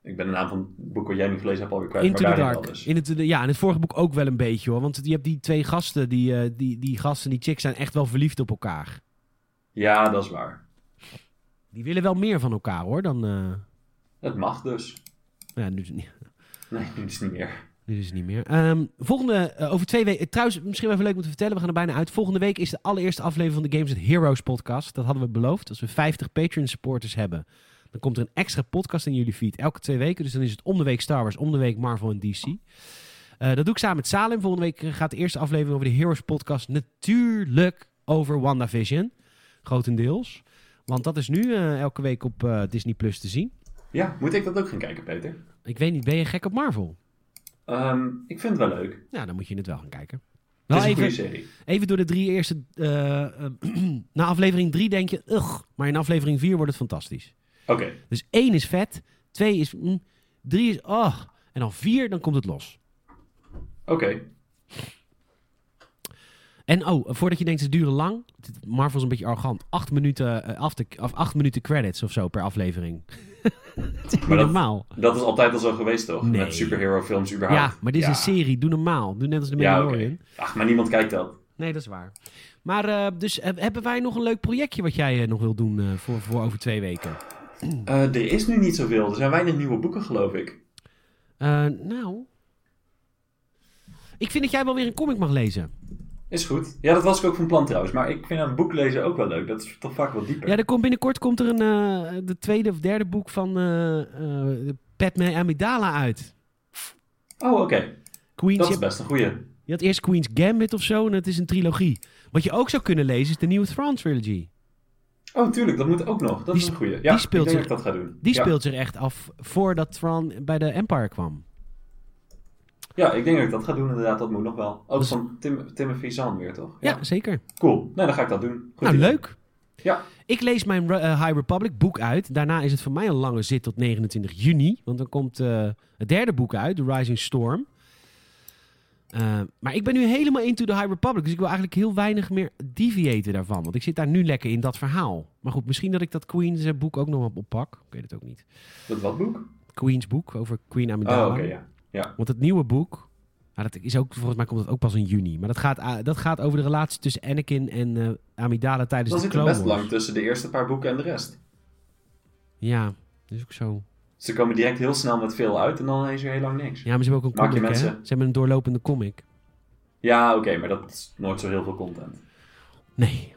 ik ben de naam van het boek wat jij nu gelezen hebt alweer kwijt. Into the Dark. dus. In het, ja, in het vorige boek ook wel een beetje hoor. Want je hebt die twee gasten, die, eh, die, die gasten, die chicks zijn echt wel verliefd op elkaar. Ja, dat is waar. Die willen wel meer van elkaar hoor dan... eh, Het mag dus. ja, nu is het niet. Nee, nu is het niet meer. Nu is het niet meer. Ehm, volgende, eh, over twee weken. Trouwens, misschien wel even leuk om te vertellen. We gaan er bijna uit. Volgende week is de allereerste aflevering van de Games Heroes podcast. Dat hadden we beloofd. Als we 50 Patreon supporters hebben, dan komt er een extra podcast in jullie feed. Elke twee weken. Dus dan is het om de week Star Wars, om de week Marvel en DC. Eh, dat doe ik samen met Salem. Volgende week eh, gaat de eerste aflevering over de Heroes podcast natuurlijk over WandaVision. Grotendeels. Want dat is nu eh, elke week op eh, Disney Plus te zien. Ja, moet ik dat ook gaan kijken, Peter? Ik weet niet, ben je gek op Marvel? Ehm, ik vind het wel leuk. Ja, dan moet je het wel gaan kijken. Een even. Even door de drie eerste. eh, na aflevering drie denk je, ugh. Maar in aflevering vier wordt het fantastisch. Oké, Dus één is vet. Twee is. mm, drie is. Oh. En dan vier, dan komt het los. oké. En oh, voordat je denkt, het duren lang. Marvel is een beetje arrogant. Acht minuten, eh, af of acht minuten credits of zo per aflevering. Het is Maar dat- normaal. Dat is altijd al zo geweest, toch? Nee. Met superhero films überhaupt. Ja, maar dit is een serie. Doe normaal. Doe net als de Ja, Mandalorian. oké. Ach, maar niemand kijkt dat. Nee, dat is waar. Maar eh, dus eh, hebben wij nog een leuk projectje wat jij nog wil doen eh, voor, voor over twee weken? Eh, er is nu niet zoveel. Er zijn weinig nieuwe boeken, geloof ik. Eh, nou. Ik vind dat jij wel weer een comic mag lezen. Is goed. Ja, dat was ik ook van plan trouwens. Maar ik vind een boek lezen ook wel leuk. Dat is toch vaak wat dieper. Ja, er komt binnenkort komt er een, eh, de tweede of derde boek van eh eh Padme Amidala uit. Oh, oké. Queens, Dat is best een goeie. je had eerst Queen's Gambit of zo en het is een trilogie. Wat je ook zou kunnen lezen is de nieuwe Thrawn trilogy. Oh, tuurlijk. Dat moet ook nog. Dat Die is een goeie. Ja, die speelt ik denk zich- dat ik dat ga doen. Die ja. speelt zich echt af voordat Thrawn bij de Empire kwam. Ja, ik denk dat ik dat ga doen inderdaad. Dat moet nog wel. Ook Dus- van Tim, Timothy Zahn weer, toch? Ja, zeker. Cool. Nee, dan ga ik dat doen. Goed nou, idee. leuk. Ja. Ik lees mijn eh, High Republic boek uit. Daarna is het voor mij een lange zit tot 29 juni. Want dan komt eh, het derde boek uit, The Rising Storm. Eh, maar ik ben nu helemaal into the High Republic. Dus ik wil eigenlijk heel weinig meer deviaten daarvan. Want ik zit daar nu lekker in dat verhaal. Maar goed, misschien dat ik dat Queen's boek ook nog op oppak. Ik weet het ook niet. Dat wat boek? Queen's boek over Queen Amidala. Oh, oké, ja. Ja. Want het nieuwe boek... nou, dat is ook, volgens mij komt het ook pas in juni. Maar dat gaat, dat gaat over de relatie tussen Anakin en eh, Amidala tijdens de zit er Clone best Wars. lang tussen de eerste paar boeken en de rest. Ja, dat is ook zo. Ze komen direct heel snel met veel uit en dan is er heel lang niks. Ja, maar ze hebben ook een Maak comic, hè? Ze hebben een doorlopende comic. Ja, oké, maar dat is nooit zo heel veel content. Nee.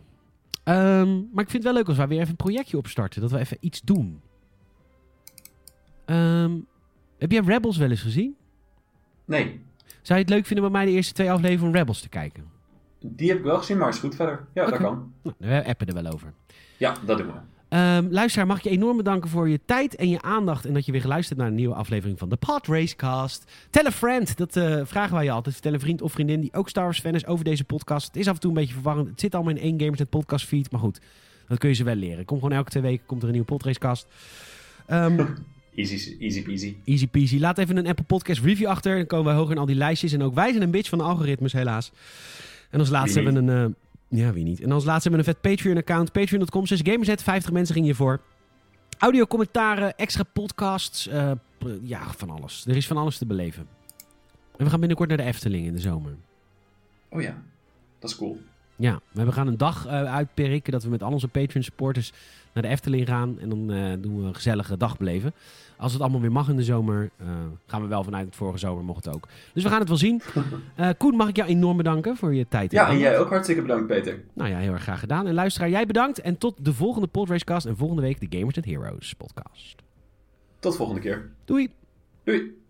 Ehm, maar ik vind het wel leuk als wij weer even een projectje opstarten. Dat we even iets doen. Ehm, heb jij Rebels wel eens gezien? Nee, Zou je het leuk vinden om bij mij de eerste twee afleveringen van Rebels te kijken? die heb ik wel gezien, maar is goed verder. Ja, dat Oké. kan. Nou, we appen er wel over. Ja, dat doen we. Ehm, luisteraar, mag ik je enorm bedanken voor je tijd en je aandacht. En dat je weer geluisterd naar een nieuwe aflevering van de Pod Racecast. Tell a friend, dat eh, vragen wij je altijd. Vertel een vriend of vriendin die ook Star Wars fan is over deze podcast. Het is af en toe een beetje verwarrend. Het zit allemaal in één Gamersnet podcast feed. Maar goed, dat kun je ze wel leren. Kom gewoon elke twee weken komt er een nieuwe Pod Racecast. Ehm, Easy, easy peasy. easy peasy. Laat even een Apple Podcast review achter. Dan komen wij hoger in al die lijstjes. En ook wij zijn een bitch van de algoritmes, helaas. En als laatste hebben we een... eh, ja, wie niet. En als laatste hebben we een vet Patreon-account. Patreon.com, 6 Gamersnet. 50 mensen gingen hiervoor. Audio, commentaren, extra podcasts. eh, ja, van alles. Er is van alles te beleven. En we gaan binnenkort naar de Efteling in de zomer. Oh ja, dat is cool. Ja, we gaan een dag eh, uitperken dat we met al onze Patreon supporters naar de Efteling gaan. En dan eh, doen we een gezellige dag beleven. Als het allemaal weer mag in de zomer, eh, gaan we wel vanuit het vorige zomer, mocht het ook. Dus we gaan het wel zien. Eh, Koen, mag ik jou enorm bedanken voor je tijd. Ja, en jij ook hartstikke bedankt, Peter. Nou ja, heel erg graag gedaan. En luisteraar, jij bedankt. En tot de volgende Podracecast en volgende week de Gamers and Heroes podcast. Tot volgende keer. Doei! Doei.